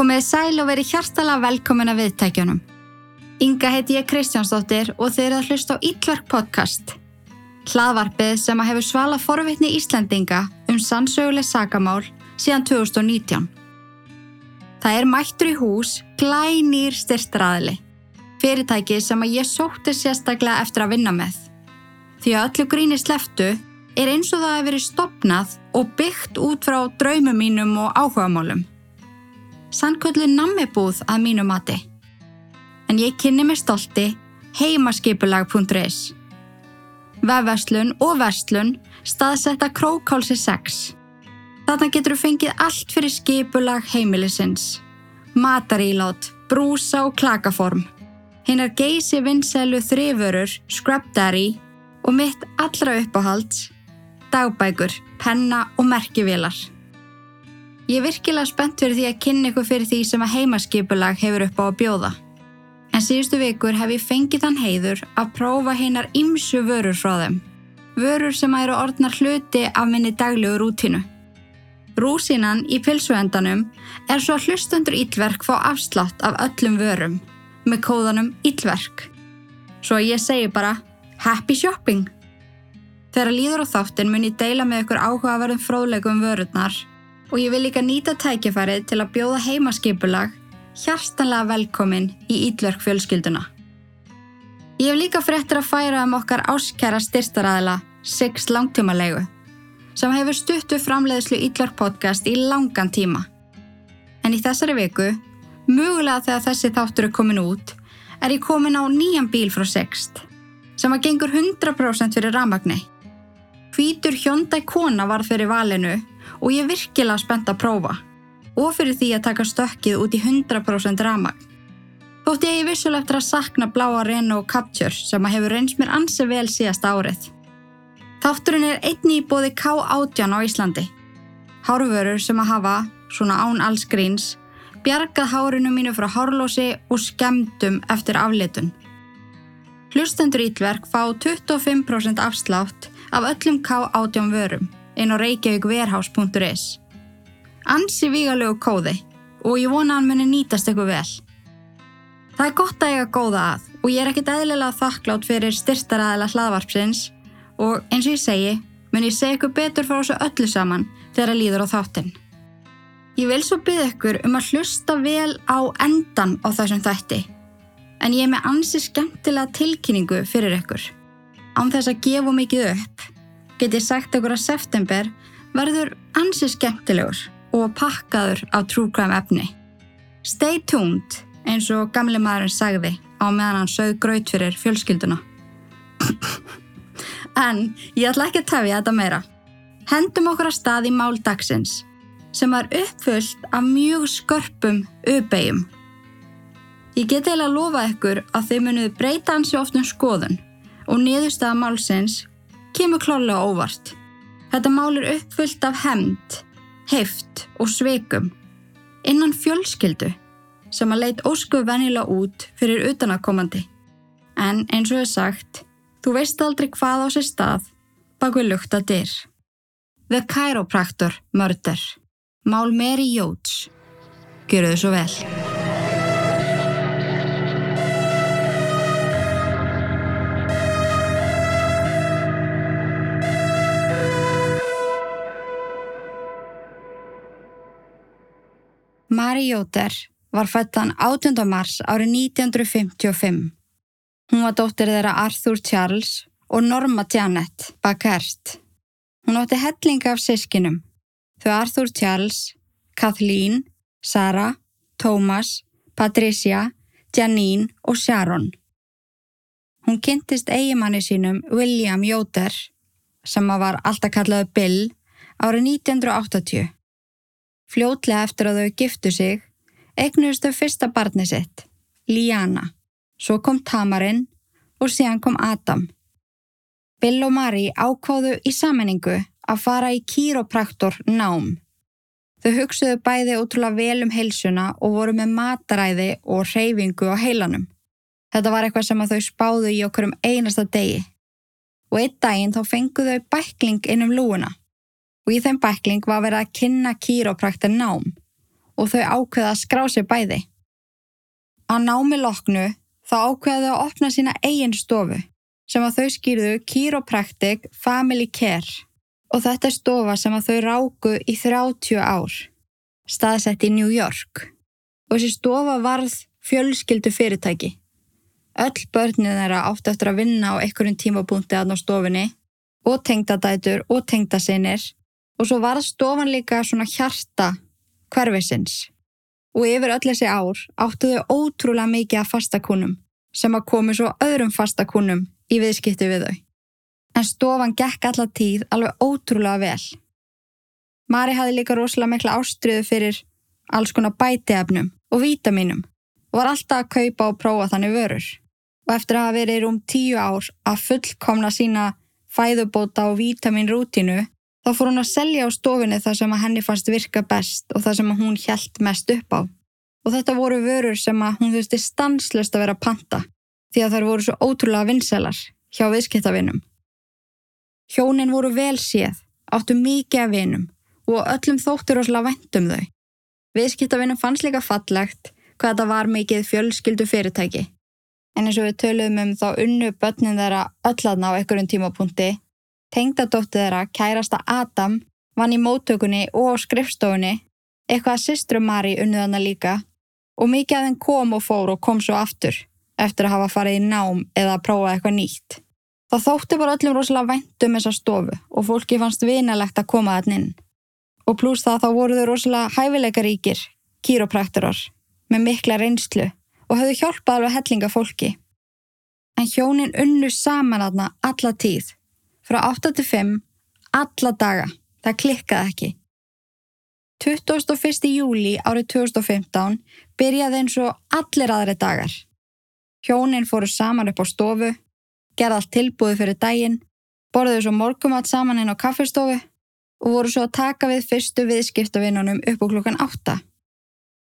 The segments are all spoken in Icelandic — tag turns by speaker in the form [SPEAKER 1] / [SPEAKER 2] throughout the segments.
[SPEAKER 1] Komið sæl og verið hjartala velkomin að viðtækjunum. Inga heiti ég Kristjánsdóttir og þeir að hlusta á Ítlverk podcast. Hlaðvarpið sem að hefur svala forvitni Íslandinga um sannsöguleg sagamál síðan 2019. Það er mættur í hús glænýr styrstraðili. Fyrirtæki sem að ég sótti sérstaklega eftir að vinna með. Því að öllu gríni sleftu er eins og það hefur verið stopnað og byggt út frá draumum mínum og áhugamálum. Sannköllu nammibúð að mínu mati. En ég kynni mig stolti heimaskipulag.is Vefverslun og verslun staðsetta Krókálsi 6. Þarna getur þú fengið allt fyrir skipulag heimilisins. Matarílát, brúsa og klakaform. Hinnar geysi vinselu þrifurur, Daddy og mitt allra uppáhalds, dagbækur, penna og merkivélar. Ég er virkilega spennt fyrir því að kynna ykkur fyrir því sem að heimaskipulag hefur upp á að bjóða. En síðustu vikur hef ég fengið þann heiður að prófa hinnar ymsu vörur frá þeim. Vörur sem eru orðnar hluti af minni daglegu rútinu. Rúsinan í pilsuendanum er svo að hlustendur íllverk fá afslátt af öllum vörum með kóðanum íllverk. Svo ég segi bara happy shopping. Þegar líður á þáttin mun ég deila með ykkur áhugaverðum fróðlegum vörurnar og ég vil líka nýta tækifærið til að bjóða heimaskipulag hjartanlega velkomin í Ítlverk fjölskylduna. Ég hef líka fréttir að færa um okkar áskæra styrstaræðila Six langtímalegu sem hefur stuttu framleiðslu Ítlverk podcast í langan tíma. En í þessari viku, mögulega þegar þessi þáttur er komin út, er ég komin á nýjan bíl frá Sixt sem að gengur 100% fyrir ramagni. Hvítur Hyundai Kona var fyrir valinu og ég er virkilega spennt að prófa og fyrir því að taka stökkið út í 100% ramagn. Þótt ég er vissulega eftir að sakna bláa Renault Captur sem að hefur reyns mér ansi vel síðast árið. Þátturinn er einni í bóði K18 á Íslandi. Hárvörur sem að hafa, svona án alls gríns, bjargað hárinu mínu frá hárlósi og skemdum eftir aflitun. Hlustendur ítverk fá 25% afslátt af öllum K18 vörum inn á reykjavíkverhás.is. Ansi vígalegu kóði og ég vona að hann muni nýtast eitthvað vel. Það er gott að ég að góða að og ég er ekkit eðlilega þakklátt fyrir styrstaræðila hlaðvarpsins og eins og ég segi, mun ég segja ykkur betur frá þessu öllu saman þegar að líður á þáttinn. Ég vil svo byggja ykkur um að hlusta vel á endan á þessum þætti en ég er með ansi skemmtilega tilkynningu fyrir ykkur. Án þess að gefa mikið upp get ég sagt ykkur að september verður ansi skemmtilegur og pakkaður af true crime efni. Stay tuned eins og gamle maðurinn sagði á meðan hann sögð graut fyrir fjölskylduna. en ég ætla ekki að tefja þetta meira. Hendum okkur að stað í mál dagsins sem var uppfullt af mjög skörpum uppeyjum. Ég get eiginlega að lofa ykkur að þeir munuðu breyta hansi oft um skoðun og niðurstaða málsins kemur klálega óvart. Þetta mál er uppfullt af hemd, heift og sveikum innan fjölskyldu sem að leit óskuð venila út fyrir utanakomandi. En eins og er sagt, þú veist aldrei hvað á sér stað bak við lukta dyr. The Chiropractor Murder Mál Mary Jóts Gjöru þau svo vel. Mari Jóter var fættan 18. mars árið 1955. Hún var dóttir þeirra Arthur Charles og Norma Janet Bakert. Hún átti hellinga af sískinum. Þau Arthur Charles, Kathleen, Sarah, Thomas, Patricia, Janine og Sharon. Hún kynntist eigimanni sínum William Jóter sem var alltaf kallaðu Bill árið 1980. Fljótlega eftir að þau giftu sig, eignuðist þau fyrsta barni sitt, Liana. Svo kom Tamarinn og síðan kom Adam. Bill og Mari ákváðu í sammenningu að fara í kýropraktor nám. Þau hugsuðu bæði útrúlega vel um heilsuna og voru með mataræði og reyfingu á heilanum. Þetta var eitthvað sem þau spáðu í okkur um einasta degi. Og einn daginn þá fenguðu þau bækling inn um lúuna og í þeim bækling var verið að kynna kýrópraktar nám og þau ákveða að skrá sér bæði. Að námi loknu þá ákveða þau að opna sína eigin stofu sem að þau skýrðu Chiropractic Family Care og þetta er stofa sem að þau ráku í 30 ár, staðsett í New York. Og þessi stofa varð fjölskyldu fyrirtæki. Öll börnið þeirra átti eftir að vinna á einhverjum tímabúndi aðná stofinni og tengdadætur og tengdasinir og svo var stofan líka svona hjarta hverfisins. Og yfir öll þessi ár áttu þau ótrúlega mikið af fastakunum sem að komi svo öðrum fastakunum í viðskipti við þau. En stofan gekk alla tíð alveg ótrúlega vel. Mari hafði líka rosalega mikla ástriðu fyrir alls konar bætiefnum og vítaminum og var alltaf að kaupa og prófa þannig vörur. Og eftir að hafa verið um tíu ár að fullkomna sína fæðubóta og vítaminrútinu þá fór hún að selja á stofinni það sem að henni fannst virka best og það sem að hún hjælt mest upp á. Og þetta voru vörur sem að hún þurfti stanslust að vera að panta því að þær voru svo ótrúlega vinselar hjá viðskiptavinnum. Hjónin voru vel séð, áttu mikið af vinum og öllum þóttur ósla vendum þau. Viðskiptavinnum fannst líka fallegt hvað þetta var mikið fjölskyldu fyrirtæki. En eins og við töluðum um þá unnu börnin þeirra ölladna á einhverjum tímapunkti, tengdadótti þeirra kærasta Adam vann í móttökunni og skrifstofunni, eitthvað að systru Mari unnuð hana líka og mikið af henn kom og fór og kom svo aftur eftir að hafa farið í nám eða að prófa eitthvað nýtt. Það þótti bara öllum rosalega væntum þessa stofu og fólki fannst vinalegt að koma þann inn. Og pluss það þá voru þau rosalega hæfileikaríkir, kýropraktorar, með mikla reynslu og höfðu hjálpað alveg hellinga fólki. En hjónin unnu saman aðna alla tíð, frá 8-5, alla daga, það klikkaði ekki. 21. júli árið 2015 byrjaði eins og allir aðri dagar. Hjónin fóru saman upp á stofu, gerði allt tilbúið fyrir daginn, borðuðu svo morgumat saman inn á kaffistofu og voru svo að taka við fyrstu viðskiptavinnunum upp á klukkan 8.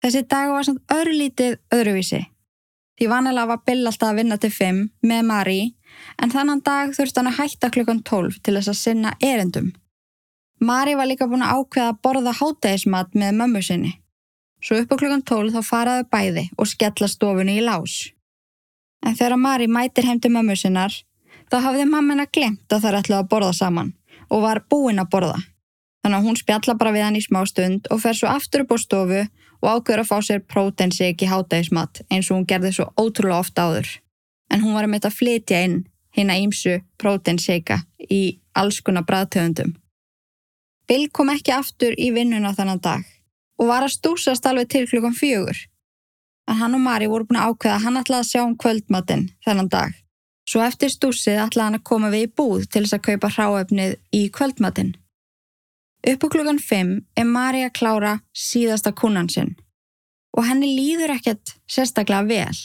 [SPEAKER 1] Þessi dag var samt örlítið öðruvísi. Því vanilega var Bill alltaf að vinna til 5 með Mari en þannan dag þurfti hann að hætta klukkan 12 til þess að sinna erendum. Mari var líka búin að ákveða að borða hátægismat með mömmu sinni. Svo upp á klukkan 12 þá faraðu bæði og skella stofunni í lás. En þegar Mari mætir heim til mömmu sinnar þá hafði mammina glemt að það er ætlað að borða saman og var búin að borða. Þannig að hún spjalla bara við hann í smá stund og fer svo aftur upp á stofu og ákveður að fá sér prótensik í hátægismat eins og hún gerði svo ótrúlega ofta áður. En hún var að mynda að flytja inn hérna ímsu prótensika í alls konar bræðtöfundum. Bill kom ekki aftur í vinnuna þannan dag og var að stúsast alveg til klukkan fjögur. En hann og Mari voru búin að ákveða að hann ætlaði að sjá um kvöldmatinn þennan dag. Svo eftir stúsið ætlaði hann að koma við í búð til þess að kaupa hráefnið í kvöldmatinn. Upp á klukkan 5 er Mari að klára síðasta kunnan sinn og henni líður ekkert sérstaklega vel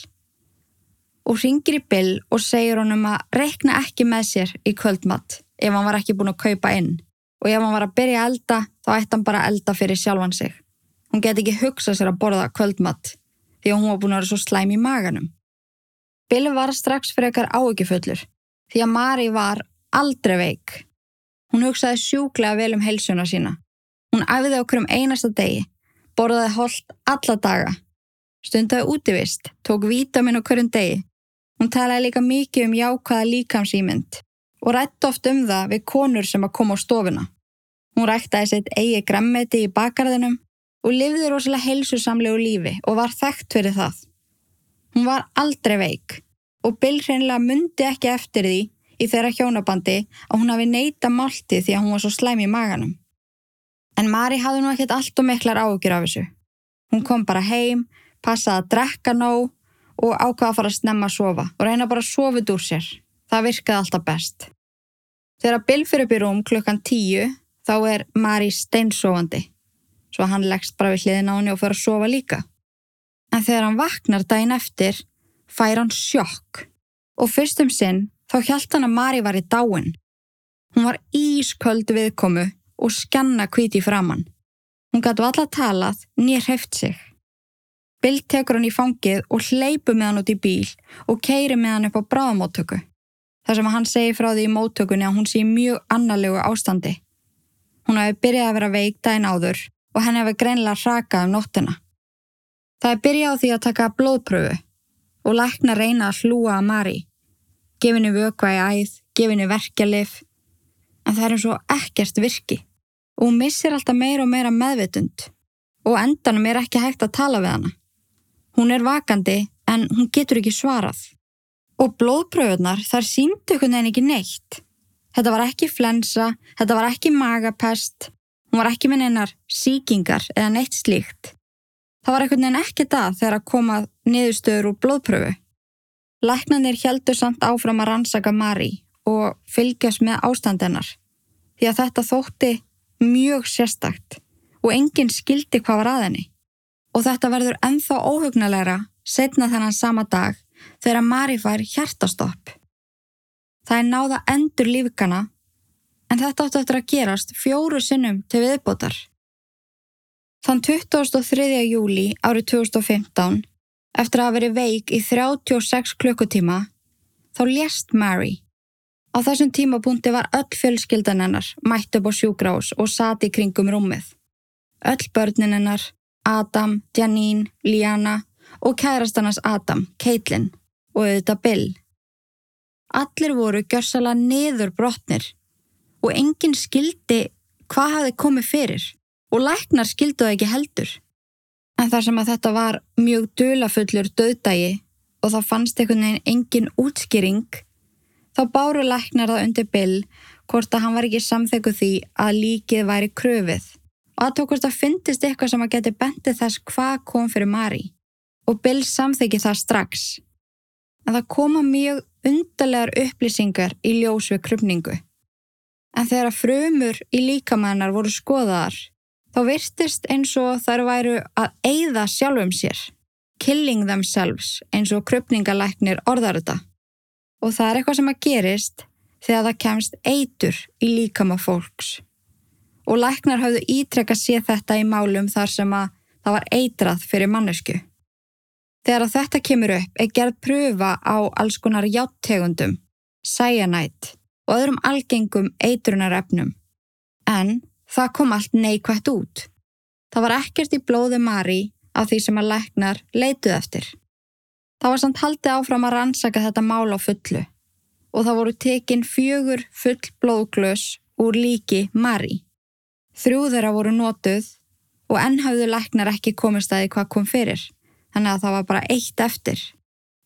[SPEAKER 1] og ringir í Bill og segir honum að rekna ekki með sér í kvöldmatt ef hann var ekki búin að kaupa inn og ef hann var að byrja að elda þá ætti hann bara að elda fyrir sjálfan sig. Hún get ekki hugsað sér að borða kvöldmatt því að hún var búin að vera svo slæm í maganum. Bill var strax fyrir ekkar áökjufullur því að Mari var aldrei veik Hún hugsaði sjúklega vel um heilsuna sína. Hún æfiði okkur um einasta degi, borðaði holdt alla daga. Stundaði útivist, tók vítamin okkur um degi. Hún talaði líka mikið um jákvæða líkamsýmynd og rætti oft um það við konur sem að koma á stofuna. Hún ræktaði sitt eigi grammeti í bakarðinum og lifði rosalega heilsusamlegu lífi og var þekkt fyrir það. Hún var aldrei veik og Bill hreinlega myndi ekki eftir því í þeirra hjónabandi að hún hafi neyta málti því að hún var svo slæm í maganum. En Mari hafði nú ekkert allt og miklar ágjur af þessu. Hún kom bara heim, passaði að drekka nóg og ákvaða að fara að snemma að sofa og reyna bara að sofið úr sér. Það virkaði alltaf best. Þegar Bill fyrir upp í rúm klukkan tíu þá er Mari steinsofandi svo hann leggst bara við hliðin á henni og fyrir að sofa líka. En þegar hann vaknar daginn eftir fær hann sjokk og fyrstum sinn þá hjælt hann að Mari var í dáin. Hún var ísköld viðkomu og skanna kvíti framann. Hún gætu alla talað nýr heft sig. Bill tekur hann í fangið og hleypu með hann út í bíl og keiri með hann upp á bráðamóttöku. Þar sem hann segi frá því í móttökunni að hún sé mjög annarlegu ástandi. Hún hafi byrjað að vera veik dæin áður og henni hafi greinlega rakað um nóttina. Það er byrjað á því að taka blóðpröfu og lækna reyna að hlúa að Mari. Gefinu vökva í æð, gefinu verkjalif, en það er eins og ekkert virki. Og hún missir alltaf meira og meira meðvitund og endanum er ekki hægt að tala við hana. Hún er vakandi en hún getur ekki svarað. Og blóðpröfunar þar símdu einhvern veginn ekki neitt. Þetta var ekki flensa, þetta var ekki magapest, hún var ekki með neinar síkingar eða neitt slíkt. Það var einhvern veginn ekki það þegar að koma niðurstöður úr blóðpröfu. Læknanir heldur samt áfram að rannsaka Mari og fylgjast með ástandennar því að þetta þótti mjög sérstakt og enginn skildi hvað var að henni. Og þetta verður enþá óhugnalegra setna þennan sama dag þegar Mari fær hjartastopp. Það er náða endur lífkana en þetta átti eftir að gerast fjóru sinnum til viðbótar. Þann 23. júli árið 2015, eftir að hafa verið veik í 36 klukkutíma, þá lést Mary. Á þessum tímapunkti var öll fjölskyldan hennar mætt upp á sjúgrás og sati kringum rúmið. Öll börnin hennar, Adam, Janine, Liana og kærastannars Adam, Caitlin og auðvitað Bill. Allir voru gjörsala niður brotnir og enginn skildi hvað hafi komið fyrir og læknar skildu það ekki heldur. En þar sem að þetta var mjög dulafullur döðdægi og það fannst einhvern veginn engin útskýring, þá báru læknar það undir Bill hvort að hann var ekki samþekku því að líkið væri kröfið og að tókast að fyndist eitthvað sem að geti bendið þess hvað kom fyrir Mari og Bill samþekki það strax. En það koma mjög undarlegar upplýsingar í ljós við krupningu. En þegar frumur í líkamannar voru skoðaðar, þá virtist eins og þær væru að eigða sjálfum sér, killing themselves eins og krupningalæknir orðar þetta. Og það er eitthvað sem að gerist þegar það kemst eitur í líkama fólks. Og læknar hafðu ítrekka séð þetta í málum þar sem að það var eitrað fyrir mannesku. Þegar þetta kemur upp er gerð pröfa á alls konar játtegundum, cyanide og öðrum algengum eitrunarefnum. En það kom allt neikvægt út. Það var ekkert í blóði Mari af því sem að læknar leituð eftir. Það var samt haldið áfram að rannsaka þetta mál á fullu og það voru tekin fjögur full blóðglös úr líki Mari. Þrjú þeirra voru notuð og enn hafðu læknar ekki komist að því hvað kom fyrir þannig að það var bara eitt eftir.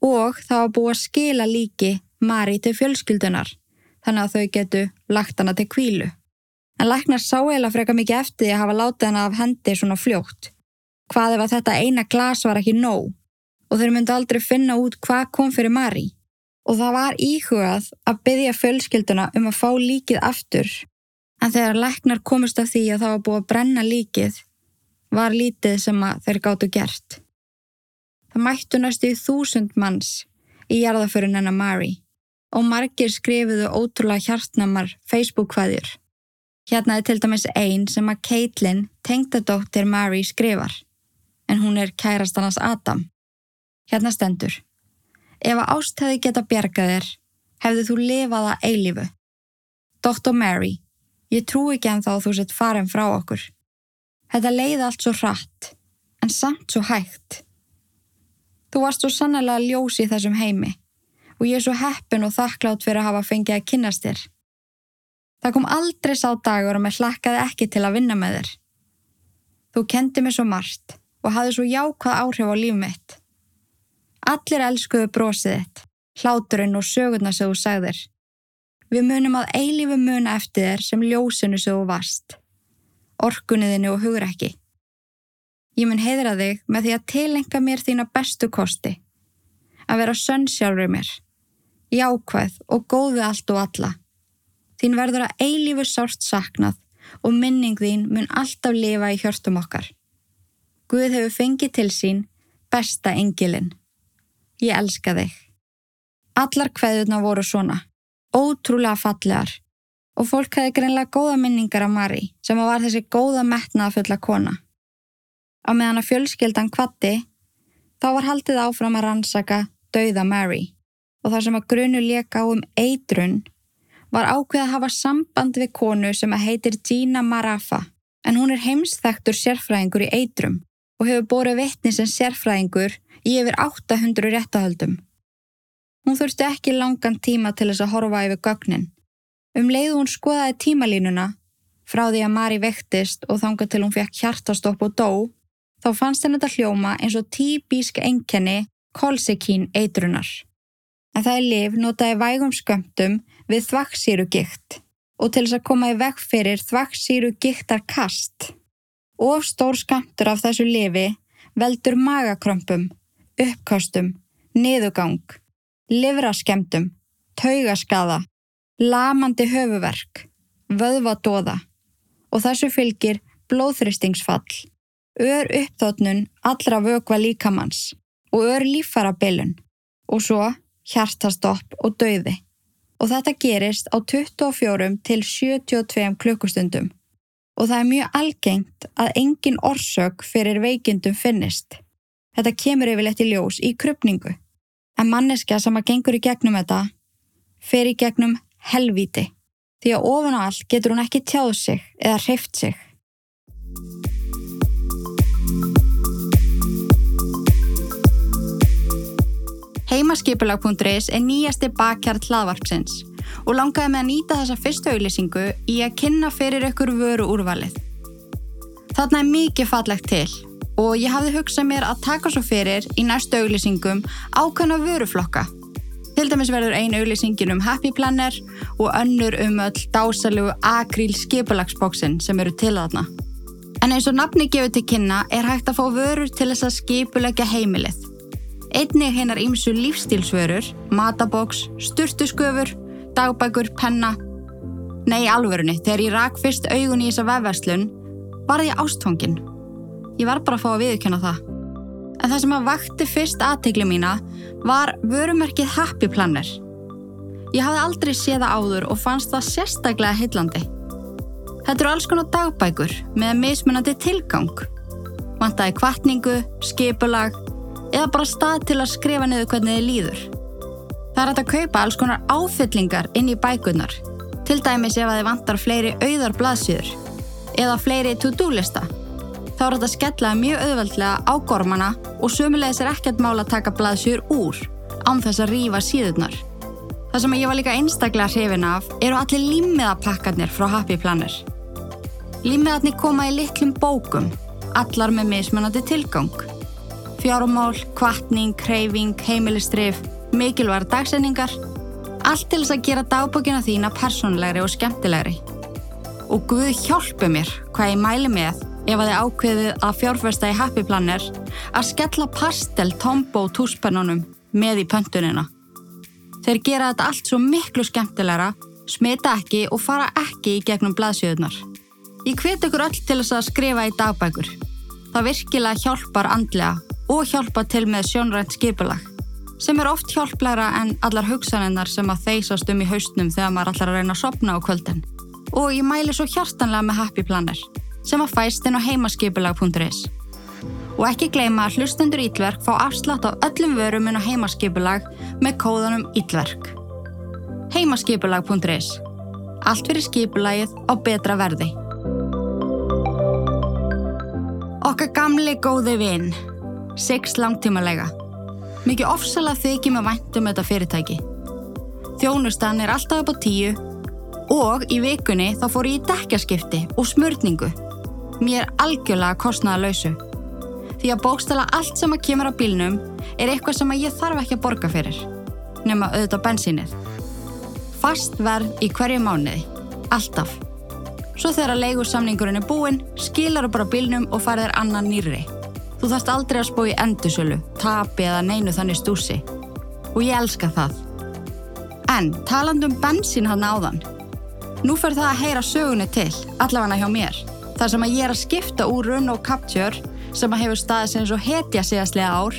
[SPEAKER 1] Og það var búið að skila líki Mari til fjölskyldunar, þannig að þau getu lagt hana til kvílu. En læknar sá eila freka mikið eftir því að hafa látið hana af hendi svona fljótt. Hvað ef að þetta eina glas var ekki nóg og þau myndi aldrei finna út hvað kom fyrir Mari. Og það var íhugað að byggja fjölskylduna um að fá líkið aftur. En þegar læknar komist af því að það var búið að brenna líkið, var lítið sem að þeir gáttu gert. Það mættu næstu í þúsund manns í jarðaförun hennar Mari og margir skrifuðu ótrúlega hjartnamar Facebook-hvaðjur. Hérna er til dæmis einn sem að Caitlin, tengdadóttir Mari, skrifar, en hún er kærastannans Adam. Hérna stendur. Ef að ástæði geta bjargað þér, hefðu þú lifaða eilífu. Dr. Mary, ég trú ekki en þá þú sett farin frá okkur. Þetta leiði allt svo hratt, en samt svo hægt. Þú varst svo sannlega ljós í þessum heimi og ég er svo heppin og þakklátt fyrir að hafa fengið að kynast þér. Það kom aldrei sá dagur og mér hlakkaði ekki til að vinna með þér. Þú kendi mér svo margt og hafði svo jákvæð áhrif á líf mitt. Allir elskuðu brósið þitt, hláturinn og sögurna sem þú sagðir. Við munum að eilífu muna eftir þér sem ljósinu sem þú varst, orkunniðinu og hugur ekki. Ég mun heiðra þig með því að tilenga mér þína bestu kosti. Að vera sönn sjálfur mér. Jákvæð og góð við allt og alla. Þín verður að eilífu sárt saknað og minning þín mun alltaf lifa í hjörtum okkar. Guð hefur fengið til sín besta engilinn. Ég elska þig. Allar kveðuna voru svona, ótrúlega fallegar og fólk hefði greinlega góða minningar af Mari sem var þessi góða metnaða fulla kona. Á meðan að fjölskeldan kvatti, þá var haldið áfram að rannsaka dauða Mary og þar sem að grunu leka á um eitrun var ákveð að hafa samband við konu sem að heitir Gina Marafa en hún er heimsþektur sérfræðingur í eitrum og hefur borið vittni sem sérfræðingur í yfir 800 réttahöldum. Hún þurfti ekki langan tíma til þess að horfa yfir gögnin. Um leiðu hún skoðaði tímalínuna frá því að Mari vektist og þanga til hún fekk hjartastopp og dó, þá fannst henni þetta hljóma eins og típísk enkenni kolsekín eitrunar. En það er liv notaði vægum skömmtum við þvaksýru gikt og til þess að koma í vekk fyrir þvaksýru giktar kast. Og stór skömmtur af þessu lifi veldur magakrömpum, uppkostum, niðugang, livraskemdum, taugaskaða, lamandi höfuverk, vöðvadóða og þessu fylgir blóðþristingsfall, ör uppþótnun allra vögva líkamanns og ör lífarabilun og svo hjartastopp og dauði. Og þetta gerist á 24 til 72 klukkustundum og það er mjög algengt að engin orsök fyrir veikindum finnist. Þetta kemur yfirleitt í ljós í krypningu. En manneskja sem að gengur í gegnum þetta fer í gegnum helvíti því að ofan á allt getur hún ekki tjáð sig eða hreift sig. Heimaskipulag.is er nýjasti bakkjart hlaðvarpsins og langaði með að nýta þessa fyrstu auðlýsingu í að kynna fyrir ykkur vöru úrvalið. Þarna er mikið fallegt til og ég hafði hugsað mér að taka svo fyrir í næstu auðlýsingum ákvæmna vöruflokka Til dæmis verður einu auðlýsingin um Happy Planner og önnur um öll dásalegu akríl skipulagsbóksin sem eru til þarna. En eins og nafni gefur til kynna er hægt að fá vörur til þess að skipulegja heimilið. Einnig hennar ímsu lífstílsvörur, matabóks, sturtusköfur, dagbækur, penna. Nei, alvörunni, þegar ég rak fyrst augun í þessa vefverslun var ég ástfangin. Ég var bara að fá að viðkjöna það en það sem að vakti fyrst aðtegli mína var vörumerkið Happy Planner. Ég hafði aldrei séð það áður og fannst það sérstaklega heillandi. Þetta eru alls konar dagbækur með mismunandi tilgang. Vantaði kvartningu, skipulag eða bara stað til að skrifa niður hvernig þið líður. Það er hægt að kaupa alls konar áfyllingar inn í bækunar, til dæmis ef að þið vantar fleiri auðar blaðsýður eða fleiri to-do lista þá er þetta að skella mjög auðveldlega á gormana og sömulegis er ekkert mála að taka blaðsjur úr án þess að rýfa síðurnar. Það sem ég var líka einstaklega hrifin af eru allir límiðapakkarnir frá Happy Planner. Límiðarnir koma í litlum bókum, allar með mismunandi tilgang. Fjármál, kvartning, kreyfing, heimilistrif, mikilværa dagsendingar, allt til þess að gera dagbókina þína persónlegri og skemmtilegri. Og Guð hjálpu mér hvað ég mæli með ef að þið ákveðið að fjárfesta í Happy Planner að skella pastel tombo túspennunum með í pöntunina. Þeir gera þetta allt svo miklu skemmtilegra, smita ekki og fara ekki í gegnum blaðsjöðunar. Ég hveti ykkur öll til þess að skrifa í dagbækur. Það virkilega hjálpar andlega og hjálpar til með sjónrænt skipulag sem er oft hjálplegra en allar hugsaninnar sem að þeysast um í haustnum þegar maður allar að reyna að sopna á kvöldin. Og ég mæli svo hjartanlega með Happy Planner sem að fæst inn á heimaskipulag.is. Og ekki gleyma að hlustendur Ítverk fá afslátt á öllum vörum inn á heimaskipulag með kóðanum Ítverk. Heimaskipulag.is. Allt fyrir skipulagið á betra verði. Okkar gamli góði vinn. Six langtímalega. Mikið ofsalega þykjum að væntum þetta fyrirtæki. Þjónustan er alltaf upp á tíu og í vikunni þá fór ég í dekjaskipti og smörningu mér algjörlega kostnaða lausu. Því að bókstala allt sem að kemur á bílnum er eitthvað sem að ég þarf ekki að borga fyrir, nema auðvitað bensínið. Fast verð í hverju mánuði, alltaf. Svo þegar að leigursamningurinn er búinn, skilar þú bara bílnum og farið er annan nýri. Þú þarfst aldrei að spó í endursölu, tapi eða neinu þannig stúsi. Og ég elska það. En talandum bensín hann áðan. Nú fer það að heyra sögunni til, allavega hjá mér. Þar sem að ég er að skipta úr Renault Capture sem að hefur staðið sem svo hetja síðastlega ár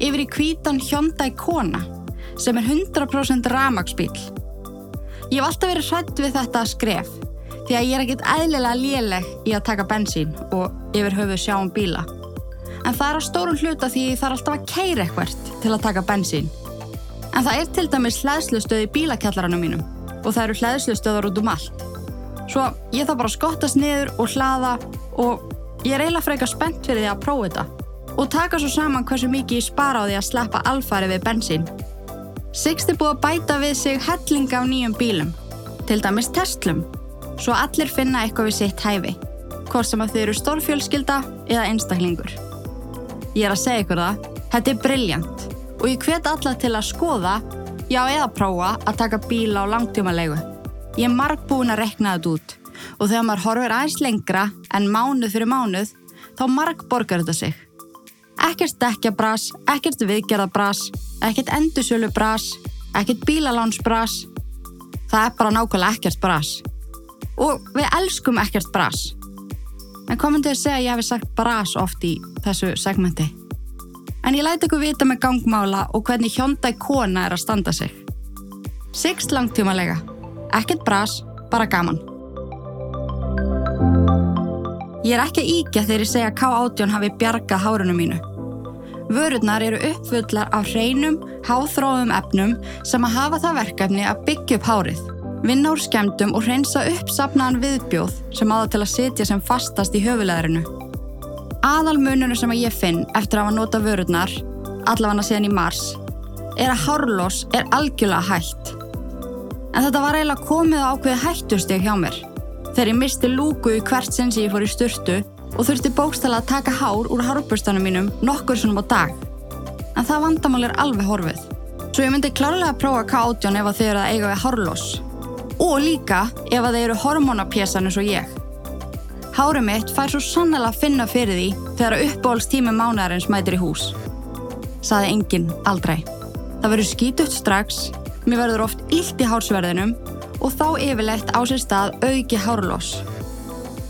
[SPEAKER 1] yfir í kvítan Hyundai Kona sem er 100% ramagsbíl. Ég hef alltaf verið hrætt við þetta skref því að ég er ekkit eðlilega léleg í að taka bensín og yfir höfuð sjá um bíla. En það er að stórun hluta því það er alltaf að keira eitthvert til að taka bensín. En það er til dæmis hlæðslustöð í bílakjallaranum mínum og það eru hlæðslustöðar út um allt. Svo ég þá bara skottast niður og hlaða og ég er eiginlega frekar spennt fyrir því að prófa þetta. og taka svo saman hversu mikið ég spara á því að sleppa alfari við bensín. Sixt er búið að bæta við sig hellinga af nýjum bílum, til dæmis Teslum, svo allir finna eitthvað við sitt hæfi, hvort sem að þau eru stórfjölskylda eða einstaklingur. Ég er að segja ykkur það, þetta er brilljant og ég hvet alla til að skoða, já eða prófa að taka bíla á langtímalegu. Ég er marg búin að rekna þetta út og þegar maður horfir aðeins lengra en mánuð fyrir mánuð, þá marg borgar þetta sig. Ekkert dekkjabras, ekkert viðgerðabras, ekkert endursölubras, ekkert bílalánsbras. Það er bara nákvæmlega ekkert bras. Og við elskum ekkert bras. En komum til að segja að ég hef sagt bras oft í þessu segmenti. En ég læti ykkur vita með gangmála og hvernig hjóndæg kona er að standa sig. Sixt langtímalega. Ekkert bras, bara gaman. Ég er ekki að íkja þegar ég segja að K18 hafi bjargað hárunum mínu. Vörurnar eru uppfullar af hreinum, háþróðum efnum sem að hafa það verkefni að byggja upp hárið, vinna úr skemdum og hreinsa upp sapnaðan viðbjóð sem aða til að setja sem fastast í höfuleðrinu. Aðal mununum sem að ég finn eftir að hafa nota vörurnar, allavega síðan í mars, er að hárlós er algjörlega hægt. En þetta var eiginlega komið á ákveði hættusteg hjá mér þegar ég misti lúku í hvert sinn sem ég fór í sturtu og þurfti bókstala að taka hár úr hárbustanum mínum nokkur svonum á dag. En það vandamál er alveg horfið. Svo ég myndi klárlega að prófa K18 ef þið eru að eiga við hárlós. Og líka ef þeir eru hormonapjesan eins og ég. Hárið mitt fær svo sannlega að finna fyrir því þegar uppbólstími mánadarins mætir í hús. Saði enginn aldrei. Það verður skítutt strax, mér verður oft illt í hársverðinum og þá yfirlegt á sér stað auki hárlós.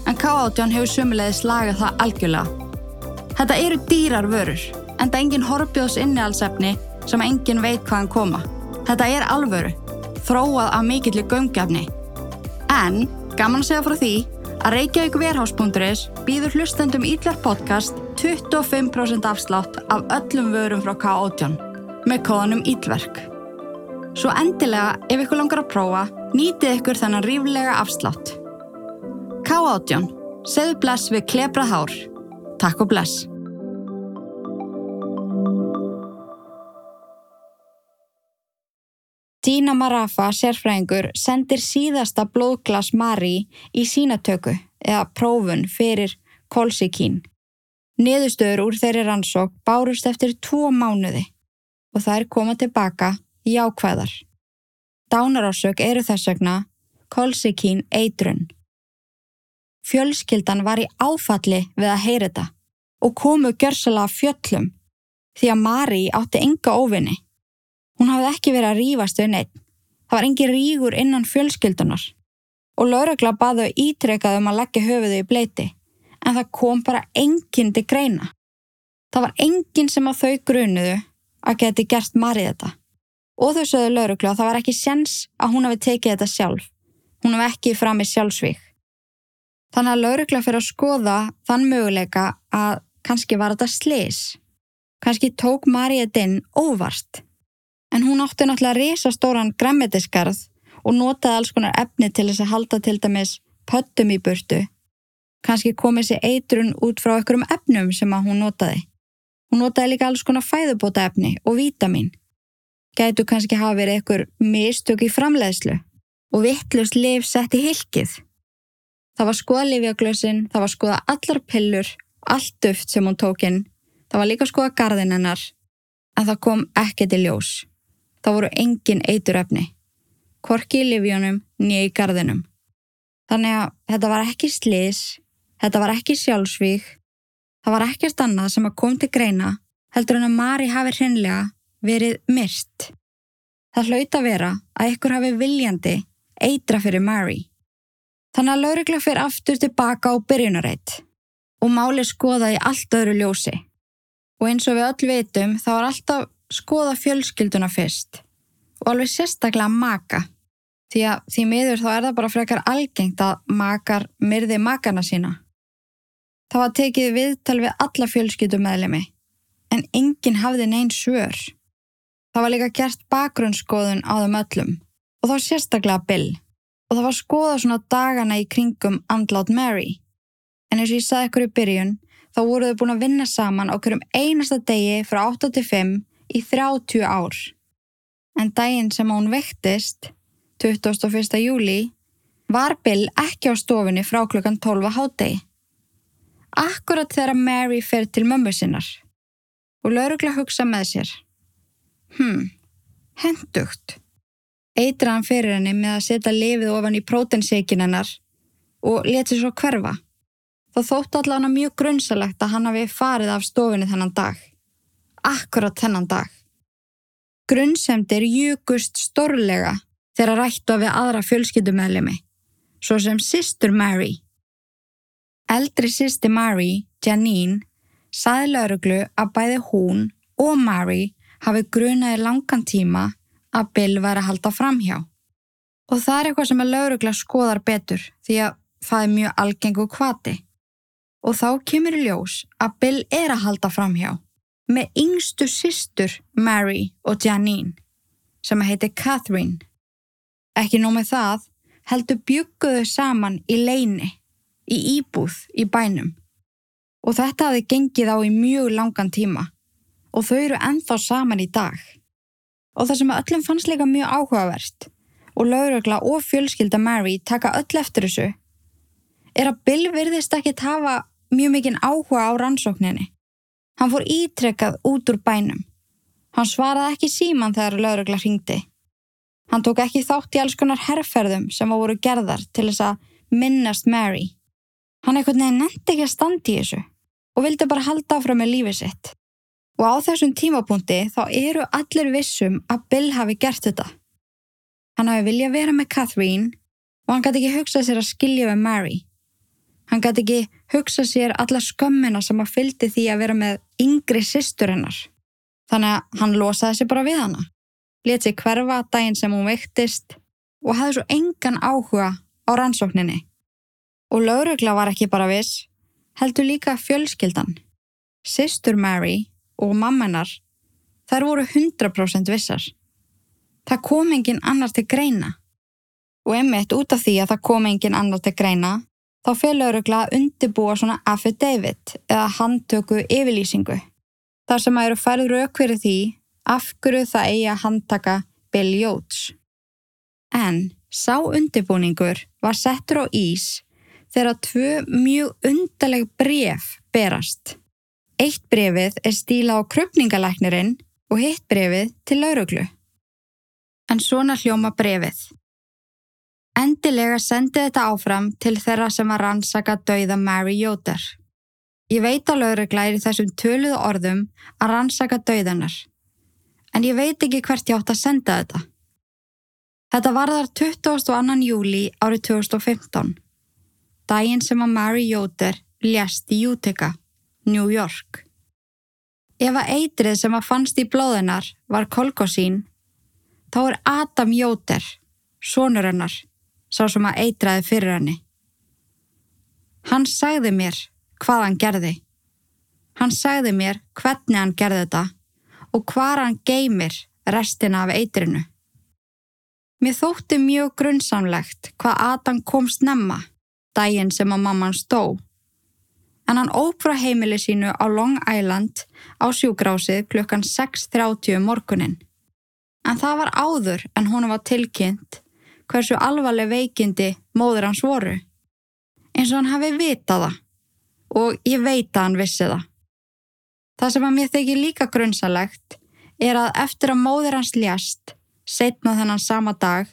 [SPEAKER 1] En K18 hefur sumulegði slagað það algjörlega. Þetta eru dýrar vörur, en það er engin horfbjóðs innihalsefni sem engin veit hvaðan koma. Þetta er alvöru, þróað af mikillir gömgefni. En, gaman að segja frá því, að Reykjavík Verhás.is býður hlustendum Ítlar podcast 25% afslátt af öllum vörum frá K18 með kóðanum Ítverk. Svo endilega, ef ykkur langar að prófa, nýtið ykkur þennan ríflega afslátt. K18. Segðu bless við klebrað hár. Takk og bless. Dina Marafa, sérfræðingur, sendir síðasta blóðglas Mari í sínatöku eða prófun fyrir kolsikín. Niðurstöður úr þeirri rannsók bárust eftir tvo mánuði og það er komað tilbaka í ákvæðar. Dánarásök eru þess vegna kolsikín eitrun. Fjölskyldan var í áfalli við að heyra þetta og komu gjörsala fjöllum því að Mari átti enga óvinni. Hún hafði ekki verið að rýfast við neitt. Það var engi rígur innan fjölskyldunar og lauragla baðu ítrekað um að leggja höfuðu í bleiti en það kom bara enginn til greina. Það var enginn sem að þau grunuðu að geti gert Mari þetta. Og þau sögðu laurugla að það var ekki sjens að hún hafi tekið þetta sjálf. Hún hafi ekki fram í sjálfsvík. Þannig að laurugla fyrir að skoða þann möguleika að kannski var þetta slis. Kannski tók Maríet inn óvart. En hún átti náttúrulega risastóran græmitiskarð og notaði alls konar efni til þess að halda til dæmis pöttum í burtu. Kannski komið sér eitrun út frá einhverjum efnum sem að hún notaði. Hún notaði líka alls konar fæðubóta efni og vítamin. Gætu kannski hafa verið einhver mistök í framleiðslu og vittlust liv sett í hilkið. Það var skoða livjaglösin, það var skoða allar pillur, allt duft sem hún tók inn, það var líka skoða gardin hennar, en það kom ekki til ljós. Það voru engin eituröfni, korki í livjónum nýja í gardinum. Þannig að þetta var ekki slis, þetta var ekki sjálfsvík, það var ekkert annað sem að kom til greina heldur en að Mari hafi hreinlega verið myrst. Það hlaut að vera að ykkur hafi viljandi eitra fyrir Mari. Þannig að laurugla fyrir aftur tilbaka á byrjunareitt og máli skoða í allt öðru ljósi. Og eins og við öll veitum þá er alltaf skoða fjölskylduna fyrst og alveg sérstaklega maka. Því að því miður þá er það bara frekar algengt að makar myrði makana sína. Það var tekið viðtal við alla fjölskyldumæðlemi en enginn hafði neinn svör. Það var líka gert bakgrunnsskoðun á þeim öllum og þá sérstaklega Bill og það var skoða svona dagana í kringum andlátt Mary. En eins og ég sagði ykkur í byrjun, þá voru þau búin að vinna saman á hverjum einasta degi frá 8-5 í 30 ár. En daginn sem hún vektist, 21. júli, var Bill ekki á stofinni frá klukkan 12 hátegi. Akkurat þegar Mary fer til mömmu sinnar og laurugla hugsa með sér. Hmm, hendugt. Eitra hann fyrir henni með að setja lifið ofan í prótenseikin hennar og leti svo hverfa. Þá þótt allan að mjög grunnsalegt að hann hafi farið af stofinu þennan dag. Akkurat þennan dag. Grunnsemdir júkust stórlega þegar rættu við aðra fjölskyldumæðlemi, svo sem Sister Mary. Eldri sýsti Mary, Janine, saði lauruglu að bæði hún og Mary hafi grunaði langan tíma að Bill væri að halda framhjá. Og það er eitthvað sem að laurugla skoðar betur því að það er mjög algengu kvati. Og þá kemur í ljós að Bill er að halda framhjá með yngstu sýstur Mary og Janine sem heiti Catherine. Ekki nómið það heldur bygguðu saman í leini, í íbúð í bænum. Og þetta hafi gengið á í mjög langan tíma og þau eru enþá saman í dag. Og það sem öllum fannst líka mjög áhugavert og laurugla og fjölskylda Mary taka öll eftir þessu er að Bill virðist ekki hafa mjög mikinn áhuga á rannsókninni. Hann fór ítrekkað út úr bænum. Hann svaraði ekki síman þegar laurugla ringdi. Hann tók ekki þátt í alls konar herrferðum sem voru gerðar til þess að minnast Mary. Hann eitthvað nefndi ekki að standi í þessu og vildi bara halda áfram með lífið sitt. Og á þessum tímapunkti þá eru allir vissum að Bill hafi gert þetta. Hann hafi viljað vera með Catherine og hann gæti ekki hugsað sér að skilja við Mary. Hann gæti ekki hugsa sér alla skömmina sem að fyldi því að vera með yngri sýstur hennar. Þannig að hann losaði sér bara við hana. Let sér hverfa daginn sem hún veiktist og hafði svo engan áhuga á rannsókninni. Og laurugla var ekki bara viss, heldur líka fjölskyldan. Sýstur Mary og mammanar, þær voru 100% vissar. Það kom engin annar til greina. Og emitt út af því að það kom engin annar til greina, þá að undibúa svona affidavit eða handtöku yfirlýsingu. Þar sem að eru færð raukverið því af hverju það eigi að handtaka Bill Yates. En sá undibúningur var settur á ís þegar tvö mjög undaleg bref berast. Eitt brefið er stíla á krupningalæknirinn og hitt brefið til lauruglu. En svona hljóma brefið. Endilega sendi þetta áfram til þeirra sem að rannsaka dauða Mary Yoder. Ég veit á lauruglæri þessum töluðu orðum að rannsaka dauðanar, en ég veit ekki hvert ég átt að senda þetta. Þetta varðar 22. júli árið 2015, daginn sem að Mary Yoder ljast í Utica, New York. Ef að eitrið sem að fannst í blóðinar var kolkosín, þá er Adam Yoder, sonur hennar, sá sem að eitraði fyrir henni. Hann sagði mér hvað hann gerði. Hann sagði mér hvernig hann gerði þetta og hvað hann geymir restina af eitrinu. Mér þótti mjög grunnsamlegt hvað Adam kom snemma daginn sem að mamman stó. En hann ópra heimili sínu á Long Island á sjúgrásið klukkan 6.30 um morgunin. En það var áður en hún var tilkynnt hversu alvarleg veikindi móður hans voru. Eins og hann hafi vitað það og ég veit að hann vissi það. Það sem að mér þykir líka grunnsalegt er að eftir að móður hans ljast, setna þennan sama dag,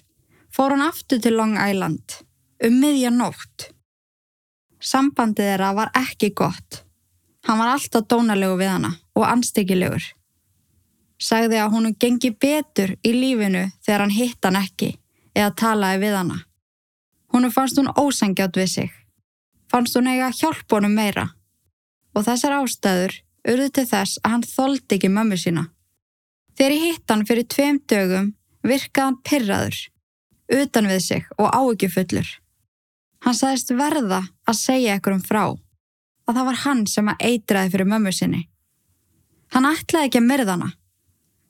[SPEAKER 1] fór hann aftur til Long Island, um miðja nótt. Sambandið þeirra var ekki gott. Hann var alltaf dónalegu við hana og anstíkilegur. Sagði að húnum gengi betur í lífinu þegar hann hitt hann ekki eða talaði við hana. Húnu fannst hún ósangjátt við sig. Fannst hún eiga hjálp honum meira. Og þessar ástæður urðu til þess að hann þóldi ekki mömmu sína. Þegar ég hitt hann fyrir tveim dögum virkaði hann pyrraður, utan við sig og áökjufullur. Hann sagðist verða að segja ekkur um frá, að það var hann sem að eitraði fyrir mömmu sinni. Hann ætlaði ekki að myrða hana.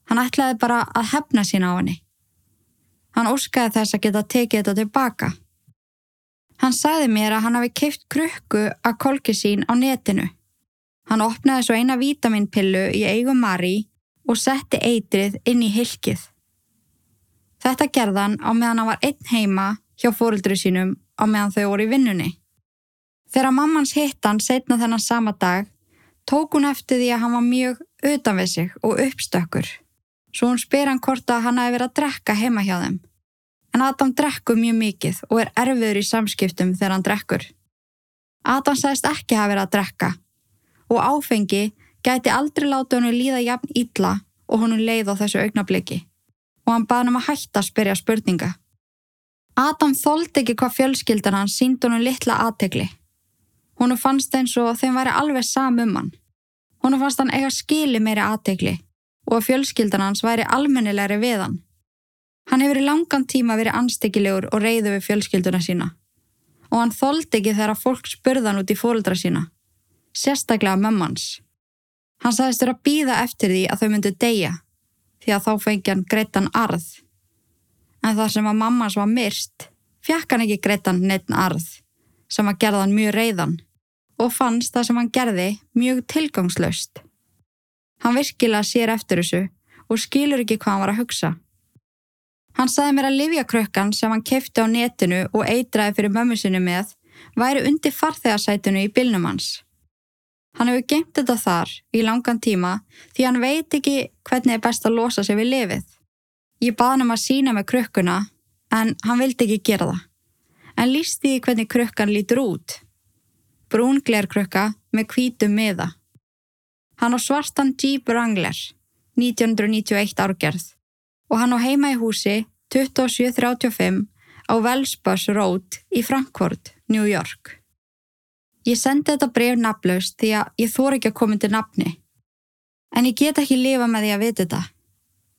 [SPEAKER 1] Hann ætlaði bara að hefna sína á henni. Hann óskaði þess að geta tekið þetta tilbaka. Hann sagði mér að hann hafi keift krukku að kolki sín á netinu Hann opnaði svo eina vítaminpillu í eigum Mari og setti eitrið inn í hilkið. Þetta gerðan á meðan hann var einn heima hjá fóruldru sínum á meðan þau voru í vinnunni. Þegar mammans hitt hann setna þennan sama dag, tók hún eftir því að hann var mjög utan við sig og uppstökkur. Svo hún spyr hann hvort að hann hafi verið að drekka heima hjá þeim. En Adam drekkur mjög mikið og er erfiður í samskiptum þegar hann drekkur. Adam sæðist ekki hafa verið að drekka og áfengi gæti aldrei láta hennu líða jafn ítla og hennu leið á þessu augnabliki og hann baði hann um að hætta að spyrja spurninga. Adam þóldi ekki hvað fjölskyldan hann sínd honum litla aðtegli. Húnu fannst eins og þeim væri alveg sam um hann. Húnu fannst hann eiga skili meiri aðtegli og að fjölskyldan hans væri almennilegri við hann. Hann hefur í langan tíma verið anstekkilegur og reyðu við fjölskylduna sína. Og hann þóldi ekki þegar fólk spurðan út í fólkdra sína. Sérstaklega mömmans. Hann sagðist að býða eftir því að þau myndu deyja því að þá fengi hann greittan arð. En þar sem að mammas var myrst, fjekk hann ekki greittan neittn arð sem að gerða hann mjög reyðan og fannst það sem hann gerði mjög tilgangslaust. Hann virkilega sér eftir þessu og skilur ekki hvað hann var að hugsa. Hann sagði mér að livjakrökkan sem hann kefti á netinu og eitraði fyrir mömmu sinni með væri undir farþegarsætunu í bilnum hans. Hann hefur gemt þetta þar í langan tíma því hann veit ekki hvernig er best að losa sig við lifið. Ég baði hann um að sína með krökkuna en hann vildi ekki gera það. En lísti því hvernig krökkan lítur út. Brún glerkrökka með hvítum miða. Hann á svartan Jeep Wrangler 1991 árgerð og hann á heima í húsi 2735 á Wellsbus Road í Frankfurt, New York. Ég sendi þetta bref nafnlaust því að ég þór ekki að koma til nafni. En ég get ekki lifa með því að vita þetta.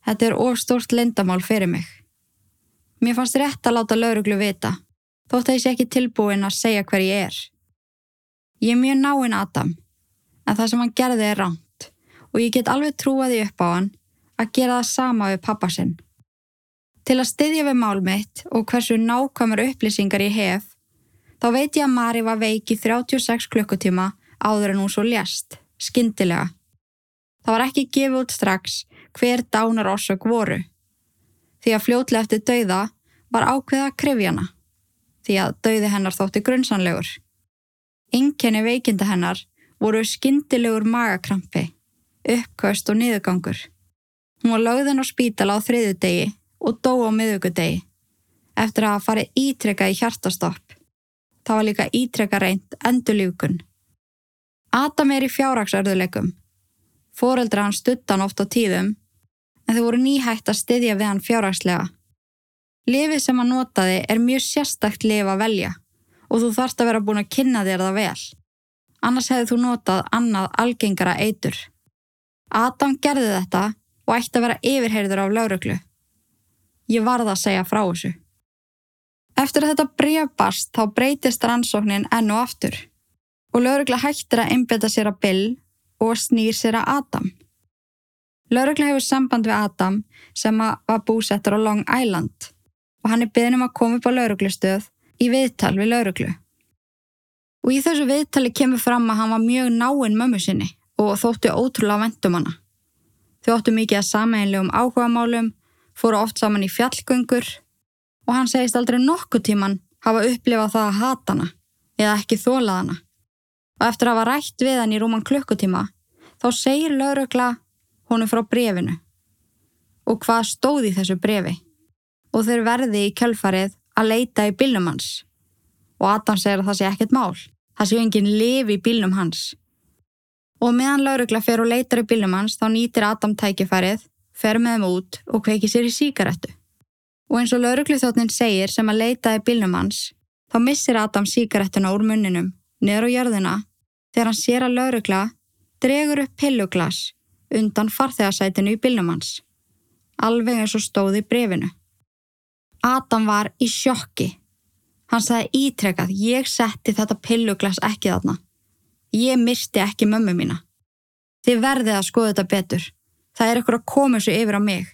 [SPEAKER 1] Þetta er ofstort lindamál fyrir mig. Mér fannst rétt að láta lauruglu vita, þótt að ég sé ekki tilbúin að segja hver ég er. Ég er mjög náinn Adam, en það sem hann gerði er ránt og ég get alveg trúaði upp á hann að gera það sama við pappa sinn. Til að styðja við mál mitt og hversu nákvæmur upplýsingar ég hef Þá veit ég að Mari var veik í 36 klukkutíma áður en hún svo ljast, skindilega. Það var ekki gefið út strax hver dánar orsök voru. Því að fljótlega eftir dauða var ákveða krifjana, því að dauði hennar þótti grunnsanlegur. Inkenni veikinda hennar voru skindilegur magakrampi, uppkvöst og niðurgangur. Hún var lögðin á spítala á þriðu degi og dó á miðugudegi eftir að hafa farið ítrekka í hjartastopp það var líka ítrekka reynd endurljúkun. Adam er í fjárraksörðuleikum. Fóreldra hann stuttan oft á tíðum, en þau voru nýhægt að styðja við hann fjárrakslega. Lifið sem hann notaði er mjög sérstakt lif að velja og þú þarfst að vera búin að kynna þér það vel. Annars hefðu þú notað annað algengara eitur. Adam gerði þetta og ætti að vera yfirheyrður af lauruglu. Ég varða að segja frá þessu. Eftir að þetta breyfbast þá breytist rannsóknin enn og aftur og laurugla hættir að einbeta sér að Bill og snýr sér að Adam. Laurugla hefur samband við Adam sem var búsettur á Long Island og hann er byrjum að koma upp á lauruglustöð í viðtal við lauruglu. Og í þessu viðtali kemur fram að hann var mjög náinn mömmu sinni og þótti ótrúlega vendum hana. Þau óttu mikið að sameinlegum áhugamálum, fóru oft saman í fjallgöngur og hann segist aldrei nokkuð tíman hafa upplifað það að hata hana eða ekki þólað hana. Og eftir að hafa rætt við hann í rúman klukkutíma þá segir laurugla honum frá brefinu og hvað stóði þessu brefi og þeir verði í kjölfarið að leita í bílnum hans og Adam segir að það sé ekkert mál, það sé enginn lifi í bílnum hans. Og meðan laurugla fer og leitar í bílnum hans þá nýtir Adam tækifærið, fer með þeim út og kveiki sér í síkarettu. Og eins og laurugluþjóttnin segir sem að leita í bílnum hans, þá missir Adam síkarettuna úr munninum, niður á jörðina, þegar hann sér að laurugla dregur upp pilluglas undan farþegarsætinu í bílnum hans. Alveg eins og stóði brefinu. Adam var í sjokki. Hann sagði ítrekkað, ég setti þetta pilluglas ekki þarna. Ég misti ekki mömmu mína. Þið verðið að skoða þetta betur. Það er ekkur að koma svo yfir á mig.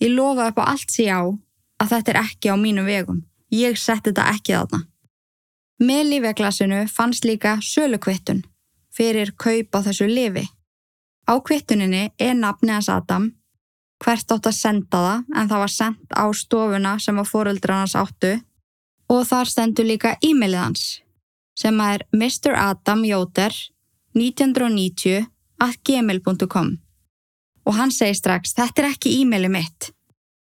[SPEAKER 1] Ég lofa upp á allt sé á að þetta er ekki á mínum vegum. Ég sett þetta ekki þarna. Með lífeglasinu fannst líka sölukvittun fyrir kaup á þessu lifi. Á kvittuninni er nafni hans Adam, hvert átt að senda það en það var sendt á stofuna sem að fóruldra hans áttu og þar stendur líka e-mailið hans sem er Mr. Adam Jóter 1990 at gmail.com og hann segi strax þetta er ekki e-mailið mitt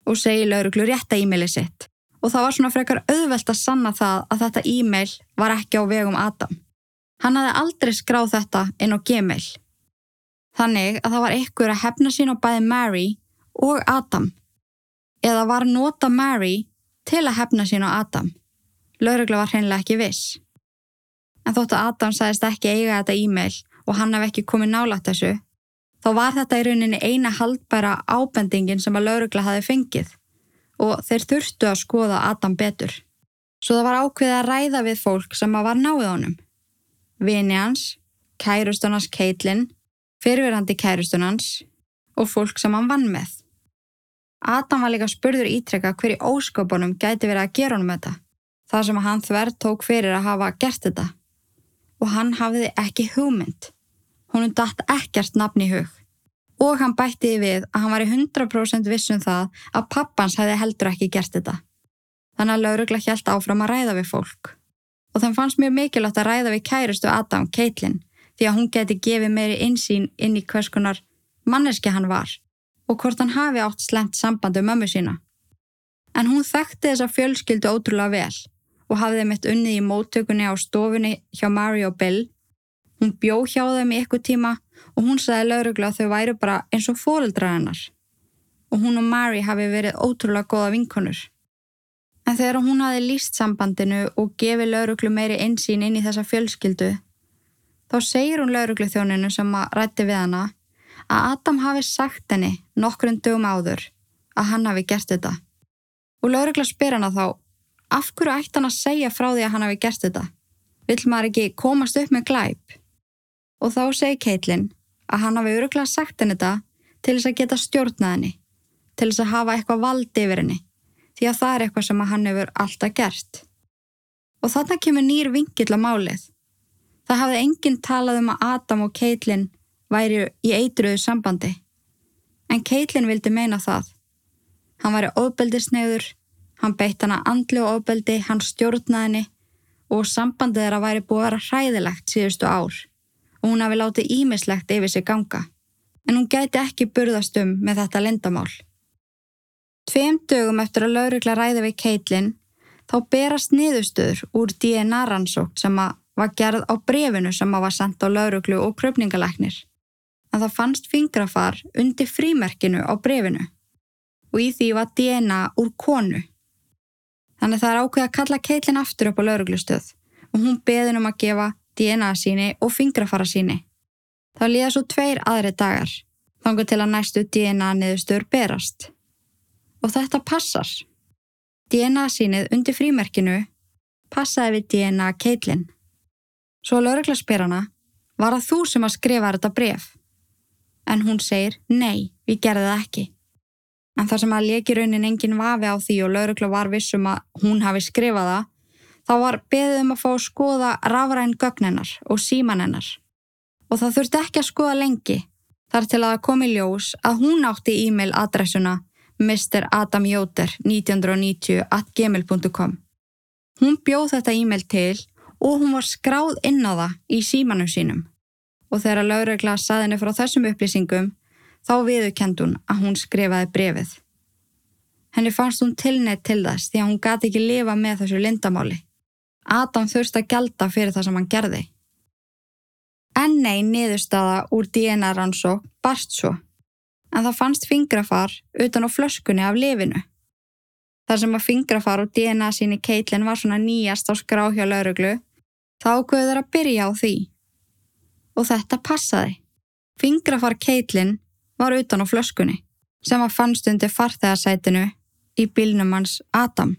[SPEAKER 1] og segi lauruglu rétta e-mailið sitt og það var svona frekar auðvelt að sanna það að þetta e-mail var ekki á vegum Adam. Hann hafði aldrei skráð þetta inn á Gmail. Þannig að það var ykkur að hefna sín á bæði Mary og Adam. Eða var nota Mary til að hefna sín á Adam. Laurugla var hreinlega ekki viss. En þóttu Adam sagðist ekki eiga þetta e-mail og hann hef ekki komið nálat þessu, þá var þetta í rauninni eina haldbæra ábendingin sem að laurugla hafi fengið og þeir þurftu að skoða Adam betur. Svo það var ákveð að ræða við fólk sem að var náið honum. Vini hans, kærustunans Caitlin, fyrirverandi kærustunans og fólk sem hann vann með. Adam var líka spurður ítrekka hverju ósköpunum gæti verið að gera honum þetta, þar sem hann þverð tók fyrir að hafa gert þetta. Og hann hafiði ekki hugmynd. Húnum dætt ekkert nafn í hug og hann bættiði við að hann var í 100% vissum það að pappans hefði heldur ekki gert þetta. Þannig að laurugla hjælt áfram að ræða við fólk. Og þann fannst mjög mikilvægt að ræða við kærustu Adam, Caitlin, því að hún geti gefið meiri insýn inn í hvers konar manneski hann var og hvort hann hafi átt slemt sambandi um mömmu sína. En hún þekkti þessa fjölskyldu ótrúlega vel og hafði mitt unnið í móttökunni á stofunni hjá Mario Bill. Hún bjó hjá þeim í ykkur tíma og hún sagði laurugla að þau væru bara eins og fóreldra hennar og hún og Mary hafi verið ótrúlega goða vinkonur. En þegar hún hafi líst sambandinu og gefið lauruglu meiri einsýn inn í þessa fjölskyldu, þá segir hún lauruglu þjóninu sem að rætti við hana að Adam hafi sagt henni nokkrun dögum áður að hann hafi gert þetta. Og laurugla spyr hana þá, af hverju ætti hann að segja frá því að hann hafi gert þetta? Vill maður ekki komast upp með glæp? Og þá segir Caitlin að hann hafi öruglega sagt henni þetta til þess að geta stjórnað henni, til þess að hafa eitthvað vald yfir henni, því að það er eitthvað sem hann hefur alltaf gert. Og þarna kemur nýr vingill á málið. Það hafði enginn talað um að Adam og Caitlin væri í eitruðu sambandi. En Caitlin vildi meina það. Hann væri ofbeldisneiður, hann beitt hana andlu og ofbeldi, hann stjórnaði henni og sambandið þeirra væri búið að vera hræðilegt síðustu ár og hún hafi látið ímislegt yfir sig ganga, en hún gæti ekki burðast um með þetta lendamál. Tveim dögum eftir að laurugla ræði við Caitlin þá berast niðurstöður úr DNA rannsókt sem var gerð á brefinu sem var sendt á lauruglu og kröpningalæknir. En það fannst fingrafar undir frímerkinu á brefinu og í því var DNA úr konu. Þannig það er ákveð að kalla Caitlin aftur upp á lauruglustöð og hún beðin um að gefa DNA síni og fingrafara síni. Þá líða svo tveir aðri dagar, þangu til að næstu DNA niðurstur berast. Og þetta passar. DNA sínið undir frímerkinu passaði við DNA Caitlin. Svo laurugla spyr hana, var það þú sem að skrifa þetta bref? En hún segir, nei, við gerðum það ekki. En þar sem að leki raunin engin vafi á því og laurugla var vissum að hún hafi skrifað það, Þá var beðið um að fá að skoða rafræn gögnennar og símanennar. Og það þurfti ekki að skoða lengi þar til að það komi ljós að hún átti e-mail adressuna Mr. Adam Jóter 1990 at gmail.com. Hún bjóð þetta e-mail til og hún var skráð inn á það í símanum sínum. Og þegar laurugla saðinni frá þessum upplýsingum þá viðurkend hún að hún skrifaði brefið. Henni fannst hún tilneitt til þess því að hún gati ekki lifa með þessu lindamáli. Adam þurft að gelda fyrir það sem hann gerði. En nei, niðurstaða úr DNA rannsók barst svo, en það fannst fingrafar utan á flöskunni af lifinu. Þar sem að fingrafar og DNA síni Caitlin var svona nýjast á skrá hjá lauruglu, þá auðvöður að byrja á því. Og þetta passaði. Fingrafar Caitlin var utan á flöskunni, sem að fannst undir farþegarsætinu í bílnum hans Adam.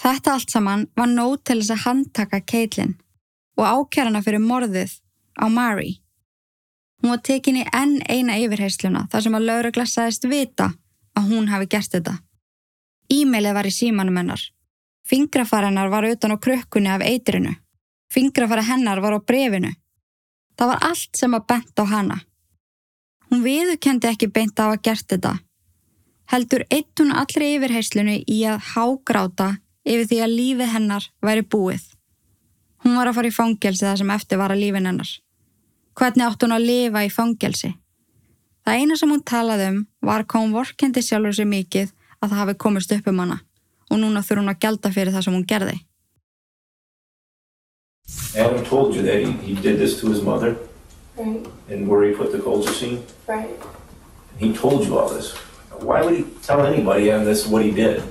[SPEAKER 1] Þetta allt saman var nót til þess að handtaka Caitlin og ákjærana fyrir morðið á Mary. Hún var tekinni enn eina yfirheysluna þar sem að laurugla sagðist vita að hún hafi gert þetta. E-mailið var í símanum hennar. Fingrafar hennar var utan á krökkunni af eitrinu. Fingrafara hennar var á brefinu. Það var allt sem að bent á hana. Hún viðukendi ekki beint á að gert þetta. Heldur eitt hún allri yfirheyslunu í að hágráta yfir því að lífið hennar væri búið. Hún var að fara í fangelsi það sem eftir var að lífin hennar. Hvernig átt hún að lifa í fangelsi? Það eina sem hún talaði um var hvað hún vorkendi sjálfur sér mikið að það hafi komist upp um hana og núna þurfa hún að gelda fyrir það sem hún gerði.
[SPEAKER 2] Adam told you that he, he did this to his mother
[SPEAKER 3] Right,
[SPEAKER 2] and where he put the colchicine.
[SPEAKER 3] right.
[SPEAKER 2] He told you all this. Why would he tell anybody on this what he did?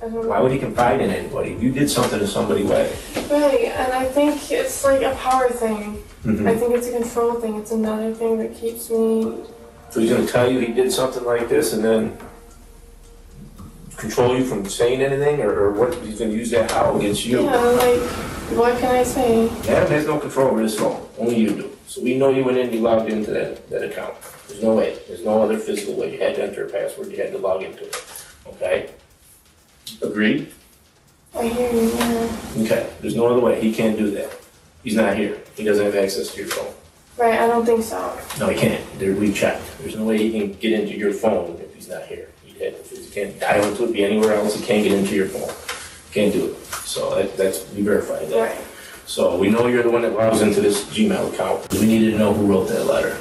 [SPEAKER 3] I don't
[SPEAKER 2] Why
[SPEAKER 3] know.
[SPEAKER 2] would he confide in anybody? You did something to somebody, why?
[SPEAKER 3] Right, and I think it's like a power thing. I
[SPEAKER 2] Mhm.
[SPEAKER 3] think it's a control thing. It's another thing that keeps me.
[SPEAKER 2] So he's gonna tell you he did something like this and then control you from saying anything, or, or what, he's gonna use that how against you?
[SPEAKER 3] Yeah, like, what can I say?
[SPEAKER 2] Adam has no control over his phone, only you do. So we know you went in, you logged into that, that account. There's no way, there's no other physical way. You had to enter a password, you had to log into it, okay? Agreed?
[SPEAKER 3] I hear you, yeah.
[SPEAKER 2] Okay, there's no other way, he can't do that. He's not here, he doesn't have access to your phone.
[SPEAKER 3] Right, I don't think so.
[SPEAKER 2] No, he can't, there, we checked. There's no way he can get into your phone if he's not here. Had, can't dial into it, be anywhere else, he can't get into your phone. Can't do it. So that, that's, we verified that.
[SPEAKER 3] Right.
[SPEAKER 2] So we know you're the one that logs into this Gmail account. We needed to know who wrote that letter.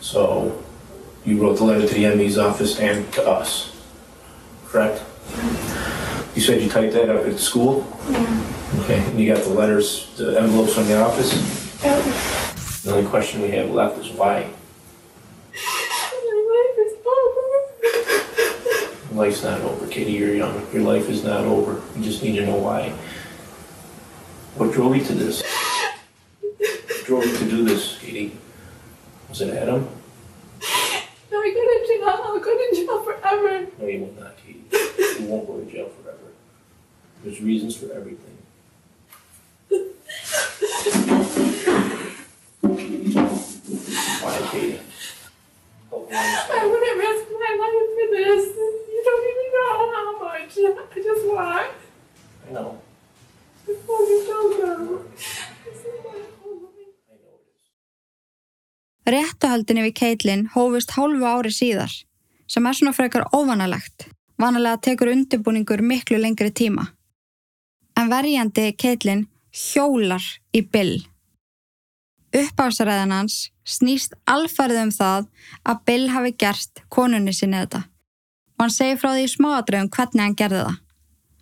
[SPEAKER 2] So you wrote the letter to the ME's office and to us, correct? You said you typed that up at school?
[SPEAKER 3] Yeah.
[SPEAKER 2] Okay, and you got the letters, the envelopes from the office? The only question we have left is why?
[SPEAKER 3] My life is over.
[SPEAKER 2] Life's not over, Katie, you're young. Your life is not over. You just need to know why. What drove you to this? What drove you to do this, Katie? Was it Adam?
[SPEAKER 3] No, I go to jail. I'll go to jail forever.
[SPEAKER 2] No, you will not, Katie. You won't go to jail forever. There's reasons for everything. Why, Katie?
[SPEAKER 3] I wouldn't risk much. I just want.
[SPEAKER 2] I know. I know it is.
[SPEAKER 1] Réttuhaldinni við Caitlin hófust hálfu ári síðar, sem er svona frekar óvanalegt. Vanalega tekur undirbúningur miklu lengri tíma. En verjandi Caitlin hjólar í Bill. Uppásræðan hans snýst alfærið um það að Bill hafi gert konunni sinni þetta. Og hann segir frá því í smáadröðum hvernig hann gerði það.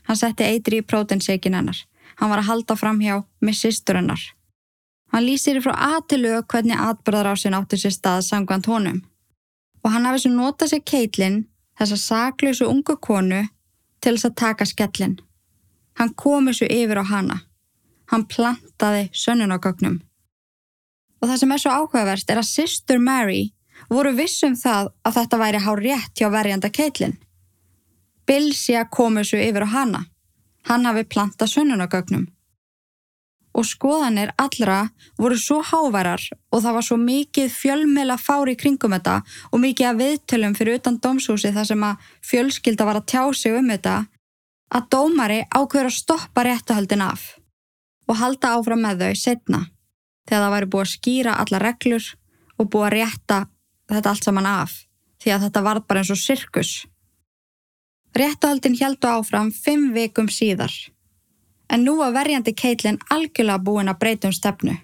[SPEAKER 1] Hann setti eitri í prótenseikin hennar. Hann var að halda fram hjá með systur hennar. Hann lýsir frá aðtilu hvernig atbyrðarásin átti sér stað samkvæmt honum. Og hann hafi svo notað sér Caitlin, þessa saklausu ungu konu, til þess að taka skellin. Hann komi svo yfir á hana. Hann plantaði sönnunagögnum. Og það sem er svo áhugavert er að systur Mary voru vissum það að þetta væri hár rétt hjá verjanda Caitlin. Bill sé að komi svo yfir á hana. Hann hafi plantað sönnunagögnum og skoðanir allra voru svo háværar og það var svo mikið fjölmela fári kringum þetta og mikið að viðtölum fyrir utan dómshúsi þar sem að fjölskylda var að tjá sig um þetta að dómari ákveður að stoppa réttuhaldin af og halda áfram með þau setna þegar það væri búið að skýra alla reglur og búið að rétta þetta allt saman af því að þetta var bara eins og sirkus. Réttuhaldin heldu áfram fimm vikum síðar en nú var verjandi Caitlin algjörlega búin að breyta um stefnu.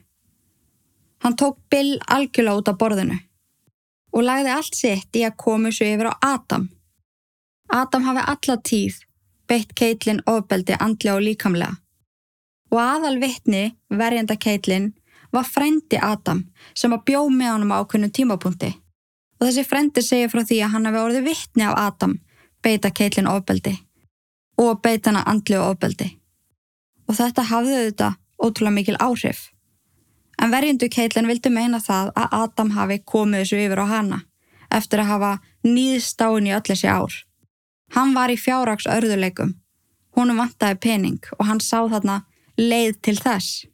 [SPEAKER 1] Hann tók Bill algjörlega út af borðinu og lagði allt sitt í að komu svo yfir á Adam. Adam hafi alla tíð beitt Caitlin ofbeldi andlega og líkamlega og aðal vittni verjanda Caitlin var frendi Adam sem að bjó með honum á ákveðnum tímapunkti og þessi frendi segir frá því að hann hafi orðið vittni af Adam beita Caitlin ofbeldi og beita hana andlega ofbeldi og þetta hafði auðvitað ótrúlega mikil áhrif. En verjundu Caitlin vildi meina það að Adam hafi komið þessu yfir á hana eftir að hafa nýðst á henni öll þessi ár. Hann var í fjárraks örðuleikum. Húnum vantaði pening og hann sá þarna leið til þess.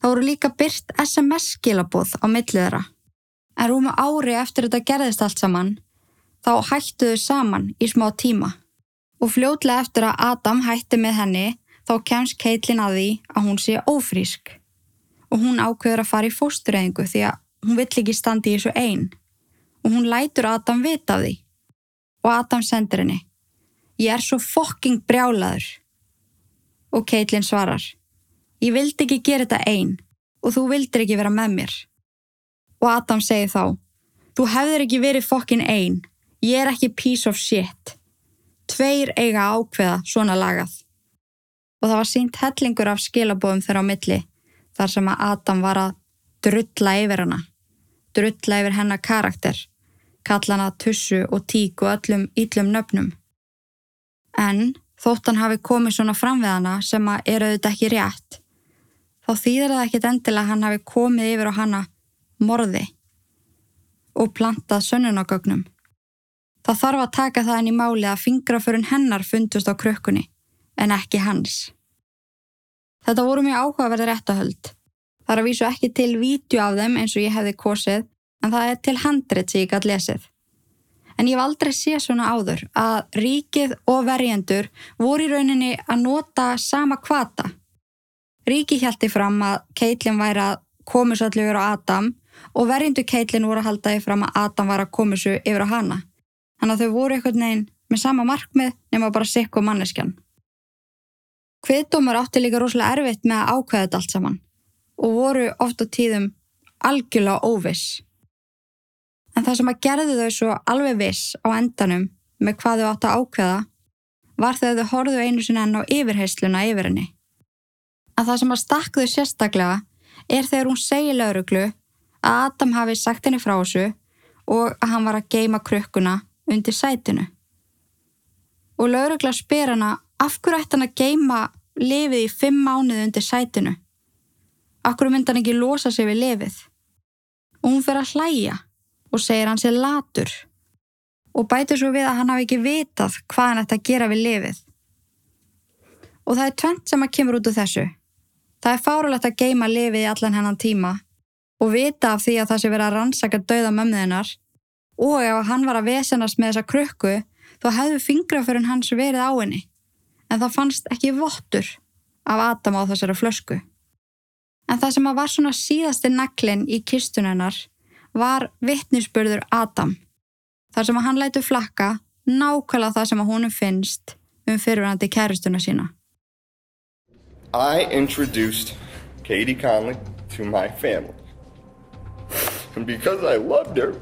[SPEAKER 1] Það voru líka byrt SMS-skilabóð á millið þeirra. En rúma ári eftir þetta gerðist allt saman, þá hættuðu saman í smá tíma. Og fljótlega eftir að Adam hætti með henni þá kemst Caitlin að því að hún sé ófrísk. og hún ákveður að fara í fóstureyðingu því að hún vill ekki standi í þessu einn og hún lætur Adam vita af því og Adam sendir henni Ég er svo fokking brjálaður og Caitlin svarar Ég vildi ekki gera þetta einn og þú vildir ekki vera með mér og Adam segir þá Þú hefðir ekki verið fokkin einn Ég er ekki piece of shit. Tveir eiga ákveða svona lagað. Og það var sínt hellingur af skilabóðum þeirra á milli þar sem að Adam var að drulla yfir hana, drulla yfir hennar karakter, kalla hana tussu og tík og öllum íllum nöfnum. En þótt hann hafi komið svona fram við hana sem að er auðvitað ekki rétt, þá þýðir það ekkit endilega hann hafi komið yfir á hana morði og plantað sönnunagögnum. Það þarf að taka það inn í máli að fingraförun hennar fundust á krökkunni en ekki hans. Þetta voru mjög áhugaverði réttahöld. Það er að vísu ekki til vídeo af þeim eins og ég hefði kosið, en það er til handrit sem ég gæti lesið. En ég hef aldrei séð svona áður að ríkið og verjendur voru í rauninni að nota sama kvata. Ríkið hjælti fram að Caitlin væri að yfir á Adam og verjendur Caitlin voru að halda því fram að Adam var að komisu yfir á hana. Þannig að þau voru einhvern veginn með sama markmið nema bara sikku manneskjan. Kviðdómar átti líka rosalega erfitt með að ákveða þetta allt saman og voru ofta tíðum algjörlega óviss. En það sem að gerði þau svo alveg viss á endanum með hvað þau átti að ákveða var þegar þau horfðu einu sinna enn á yfirheysluna yfir henni. Að það sem að stakk þau sérstaklega er þegar hún segi lauruglu að Adam hafi sagt henni frá þessu og að hann var að geima krökkuna undir sætinu. Og laurugla spyr hana af hverju ætti hann að geima lifið í fimm mánuði undir sætinu? Af hverju myndi hann ekki losa sig við lifið? Og hún fer að hlæja og segir hann sé latur og bætur svo við að hann hafi ekki vitað hvað hann ætti að gera við lifið. Og það er tvent sem að kemur út úr þessu. Það er fárulegt að geima lifið í allan hennan tíma og vita af því að það sé verið að rannsaka dauða mömmuðinnar og ef hann var að vesenast með þessa krukku þá hefðu fingraförun hans verið á henni en það fannst ekki vottur af Adam á þessari flösku. En það sem að var svona síðasti neklin í kistunennar var vittnisspörður Adam. Þar sem að hann lætu flakka nákvæmlega það sem að honum finnst um fyrirvændi kæristuna sína.
[SPEAKER 4] I introduced Katie Conley to my family. And because I loved her,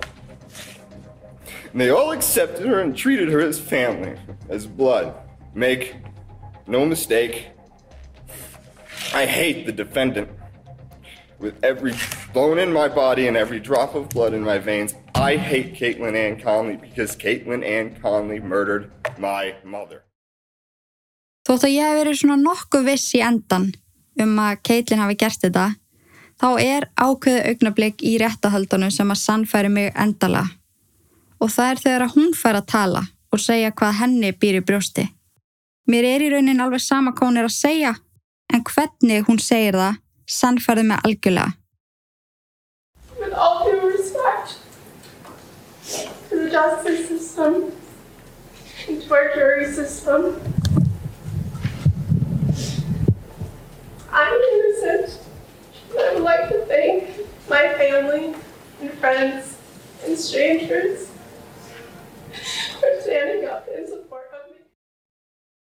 [SPEAKER 4] they all accepted her and treated her as family, as blood. Make no mistake, I hate the defendant. With every bone in my body and every drop of blood in my veins, I hate Caitlin Ann Conley because Caitlin Ann Conley murdered my mother.
[SPEAKER 1] Þótt að ég hef verið svona nokkuð viss í endan um að Caitlin hafi gert þetta, þá er ákveðu augnablík í réttahaldunum sem að sannfæri mig endala. Og það er þegar að hún fær að tala og segja hvað henni býr í brjósti. Mér er í raunin alveg sama hvað hún er að segja, en hvernig hún segir það, sannfærði mig algjörlega.
[SPEAKER 3] With all due respect to the justice system, and to our jury system, I'm innocent. And I would like to thank my family and friends and strangers for standing up in support of me.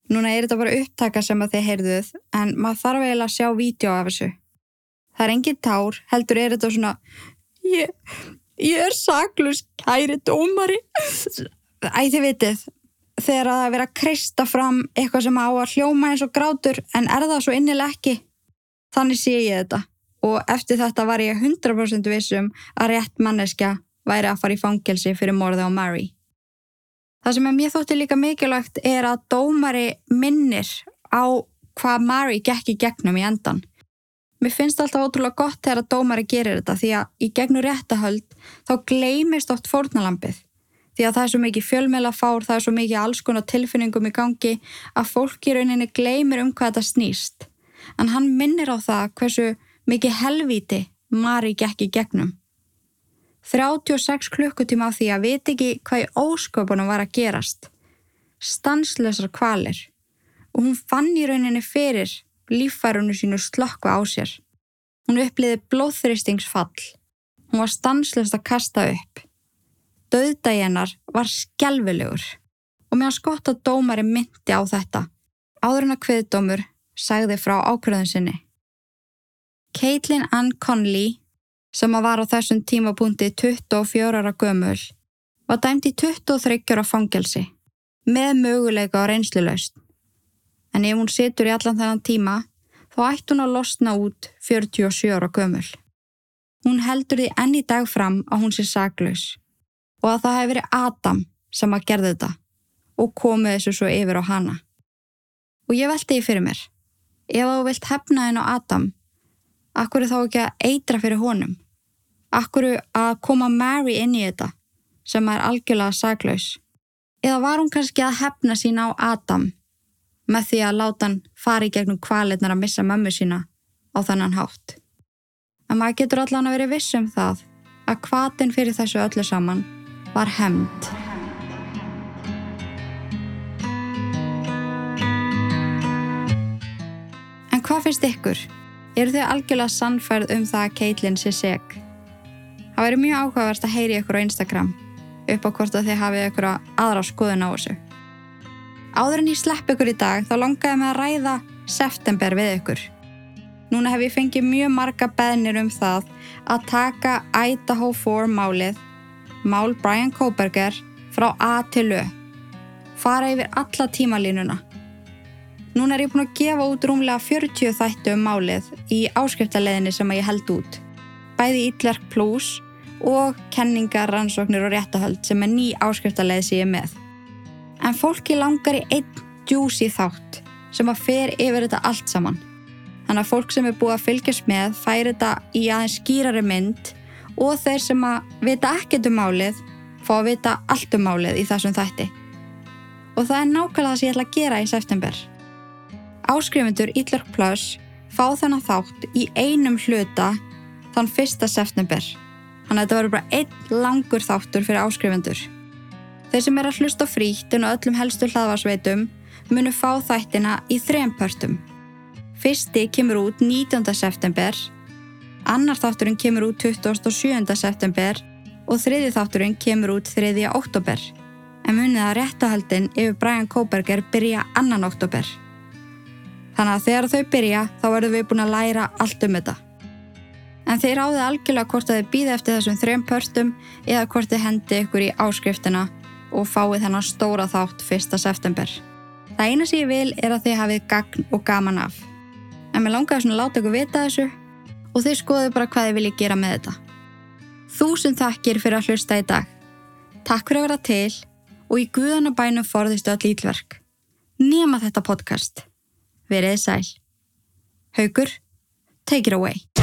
[SPEAKER 1] Núna er þetta bara upptaka sem að þið heyrðuð, en maður þarf eiginlega að sjá vídeo af þessu. Það er engin tár, heldur er þetta svona, ég, ég er saklus, kæri dómari. Æ, þið vitið, þegar að það er verið að kreista fram eitthvað sem á að hljóma eins og grátur, en er það svo innilega ekki? Þannig sé ég þetta. Og eftir þetta var ég 100% vissum að rétt manneskja væri að fara í fangelsi fyrir morði á Mary. Það sem mér þótti líka mikilvægt er að dómari minnir á hvað Mary gekk í gegnum í endan. Mér finnst alltaf ótrúlega gott þegar að dómari gerir þetta því að í gegnum réttahöld þá gleymist oft fórnalampið. Því að það er svo mikið fjölmela fár, það er svo mikið alls konar tilfinningum í gangi að fólk í rauninni gleymir um hvað þetta snýst. En hann minnir á það hversu mikið helvíti Mary gekk í gegnum. 36 klukkutíma á því að viti ekki hvað í ósköpunum var að gerast. Stanslösar kvalir og hún fann í rauninni fyrir líffærunu sínu slökku á sér. Hún uppliði blóðþristingsfall. Hún var stanslust að kasta upp. Dauðdagi hennar var skelvilegur og mér var skott að dómari myndi á þetta. Áður en að kviðdómur sagði frá ákveðun sinni. Caitlin Ann Conley, sem að var á þessum tímapunkti 24 ára gömul, var dæmt í 23 ára fangelsi með möguleika á reynslulaust. En ef hún situr í allan þennan tíma, þá ætti hún að losna út 47 ára gömul. Hún heldur því enn í dag fram að hún sé saklaus og að það hefði verið Adam sem að gerði þetta og komið þessu svo yfir á hana. Og ég veldi því fyrir mér, ef þú vilt hefna henn á Adam, akkur er þá ekki að eitra fyrir honum? Akkur að koma Mary inn í þetta sem er algjörlega saklaus? Eða var hún kannski að hefna sína á Adam með því að láta hann fara í gegnum kvaletnar að missa mömmu sína á þannan hátt? En maður getur allan að vera vissum það að kvatin fyrir þessu öllu saman var hemmt. En hvað finnst ykkur? Eru þið algjörlega sannfærð um það að Caitlyn sé seg? Það væri mjög áhugavert að heyri ykkur á Instagram upp á hvort að þið hafið ykkur aðra skoðun á þessu. Áður en ég slepp ykkur í dag þá langaði mig að ræða september við ykkur. Núna hef ég fengið mjög marga beðnir um það að taka Idaho 4 málið, mál Brian Koberger, frá A til Ö. Fara yfir alla tímalínuna. Núna er ég búin að gefa út rúmlega 40 þættu um málið í áskriftarleðinni sem ég held út. Bæði Ítlerk Plus og kenningar, rannsóknir og réttahöld sem er ný áskriftarleð sem ég er með. En fólki langar í einn djúsi þátt sem að fer yfir þetta allt saman. Þannig að fólk sem er búið að fylgjast með færi þetta í aðeins skýrari mynd og þeir sem að vita ekkert um málið fá að vita allt um málið í þessum þætti. Og það er nákvæmlega það sem ég ætla að gera í september. Áskrifundur Ítlark Plus fá þennan þátt í einum hluta þann 1. september. Þannig að þetta verður bara einn langur þáttur fyrir áskrifundur. Þeir sem er að hlusta frítt en á öllum helstu hlaðvarsveitum munu fá þættina í þrejum pörtum. Fyrsti kemur út 19. september, annar þátturinn kemur út 27. september og þriði þátturinn kemur út 3. oktober. En munið að réttahaldin yfir Brian Koberger byrja annan oktober. Þannig að þegar þau byrja þá verðum við búin að læra allt um þetta. En þeir áði algjörlega hvort að þið býði eftir þessum þrejum pörstum eða hvort þið hendi ykkur í áskriftina og fáið þennan stóra þátt 1. september. Það eina sem ég vil er að þið hafið gagn og gaman af. En mér langaði svona að láta ykkur vita þessu og þið skoðu bara hvað þið viljið gera með þetta. Þúsund takkir fyrir að hlusta í dag. Takk fyrir að vera til og í guðanabænum forðistu öll ítlverk. Nema þetta podcast. Verið sæl. Haugur, take it away.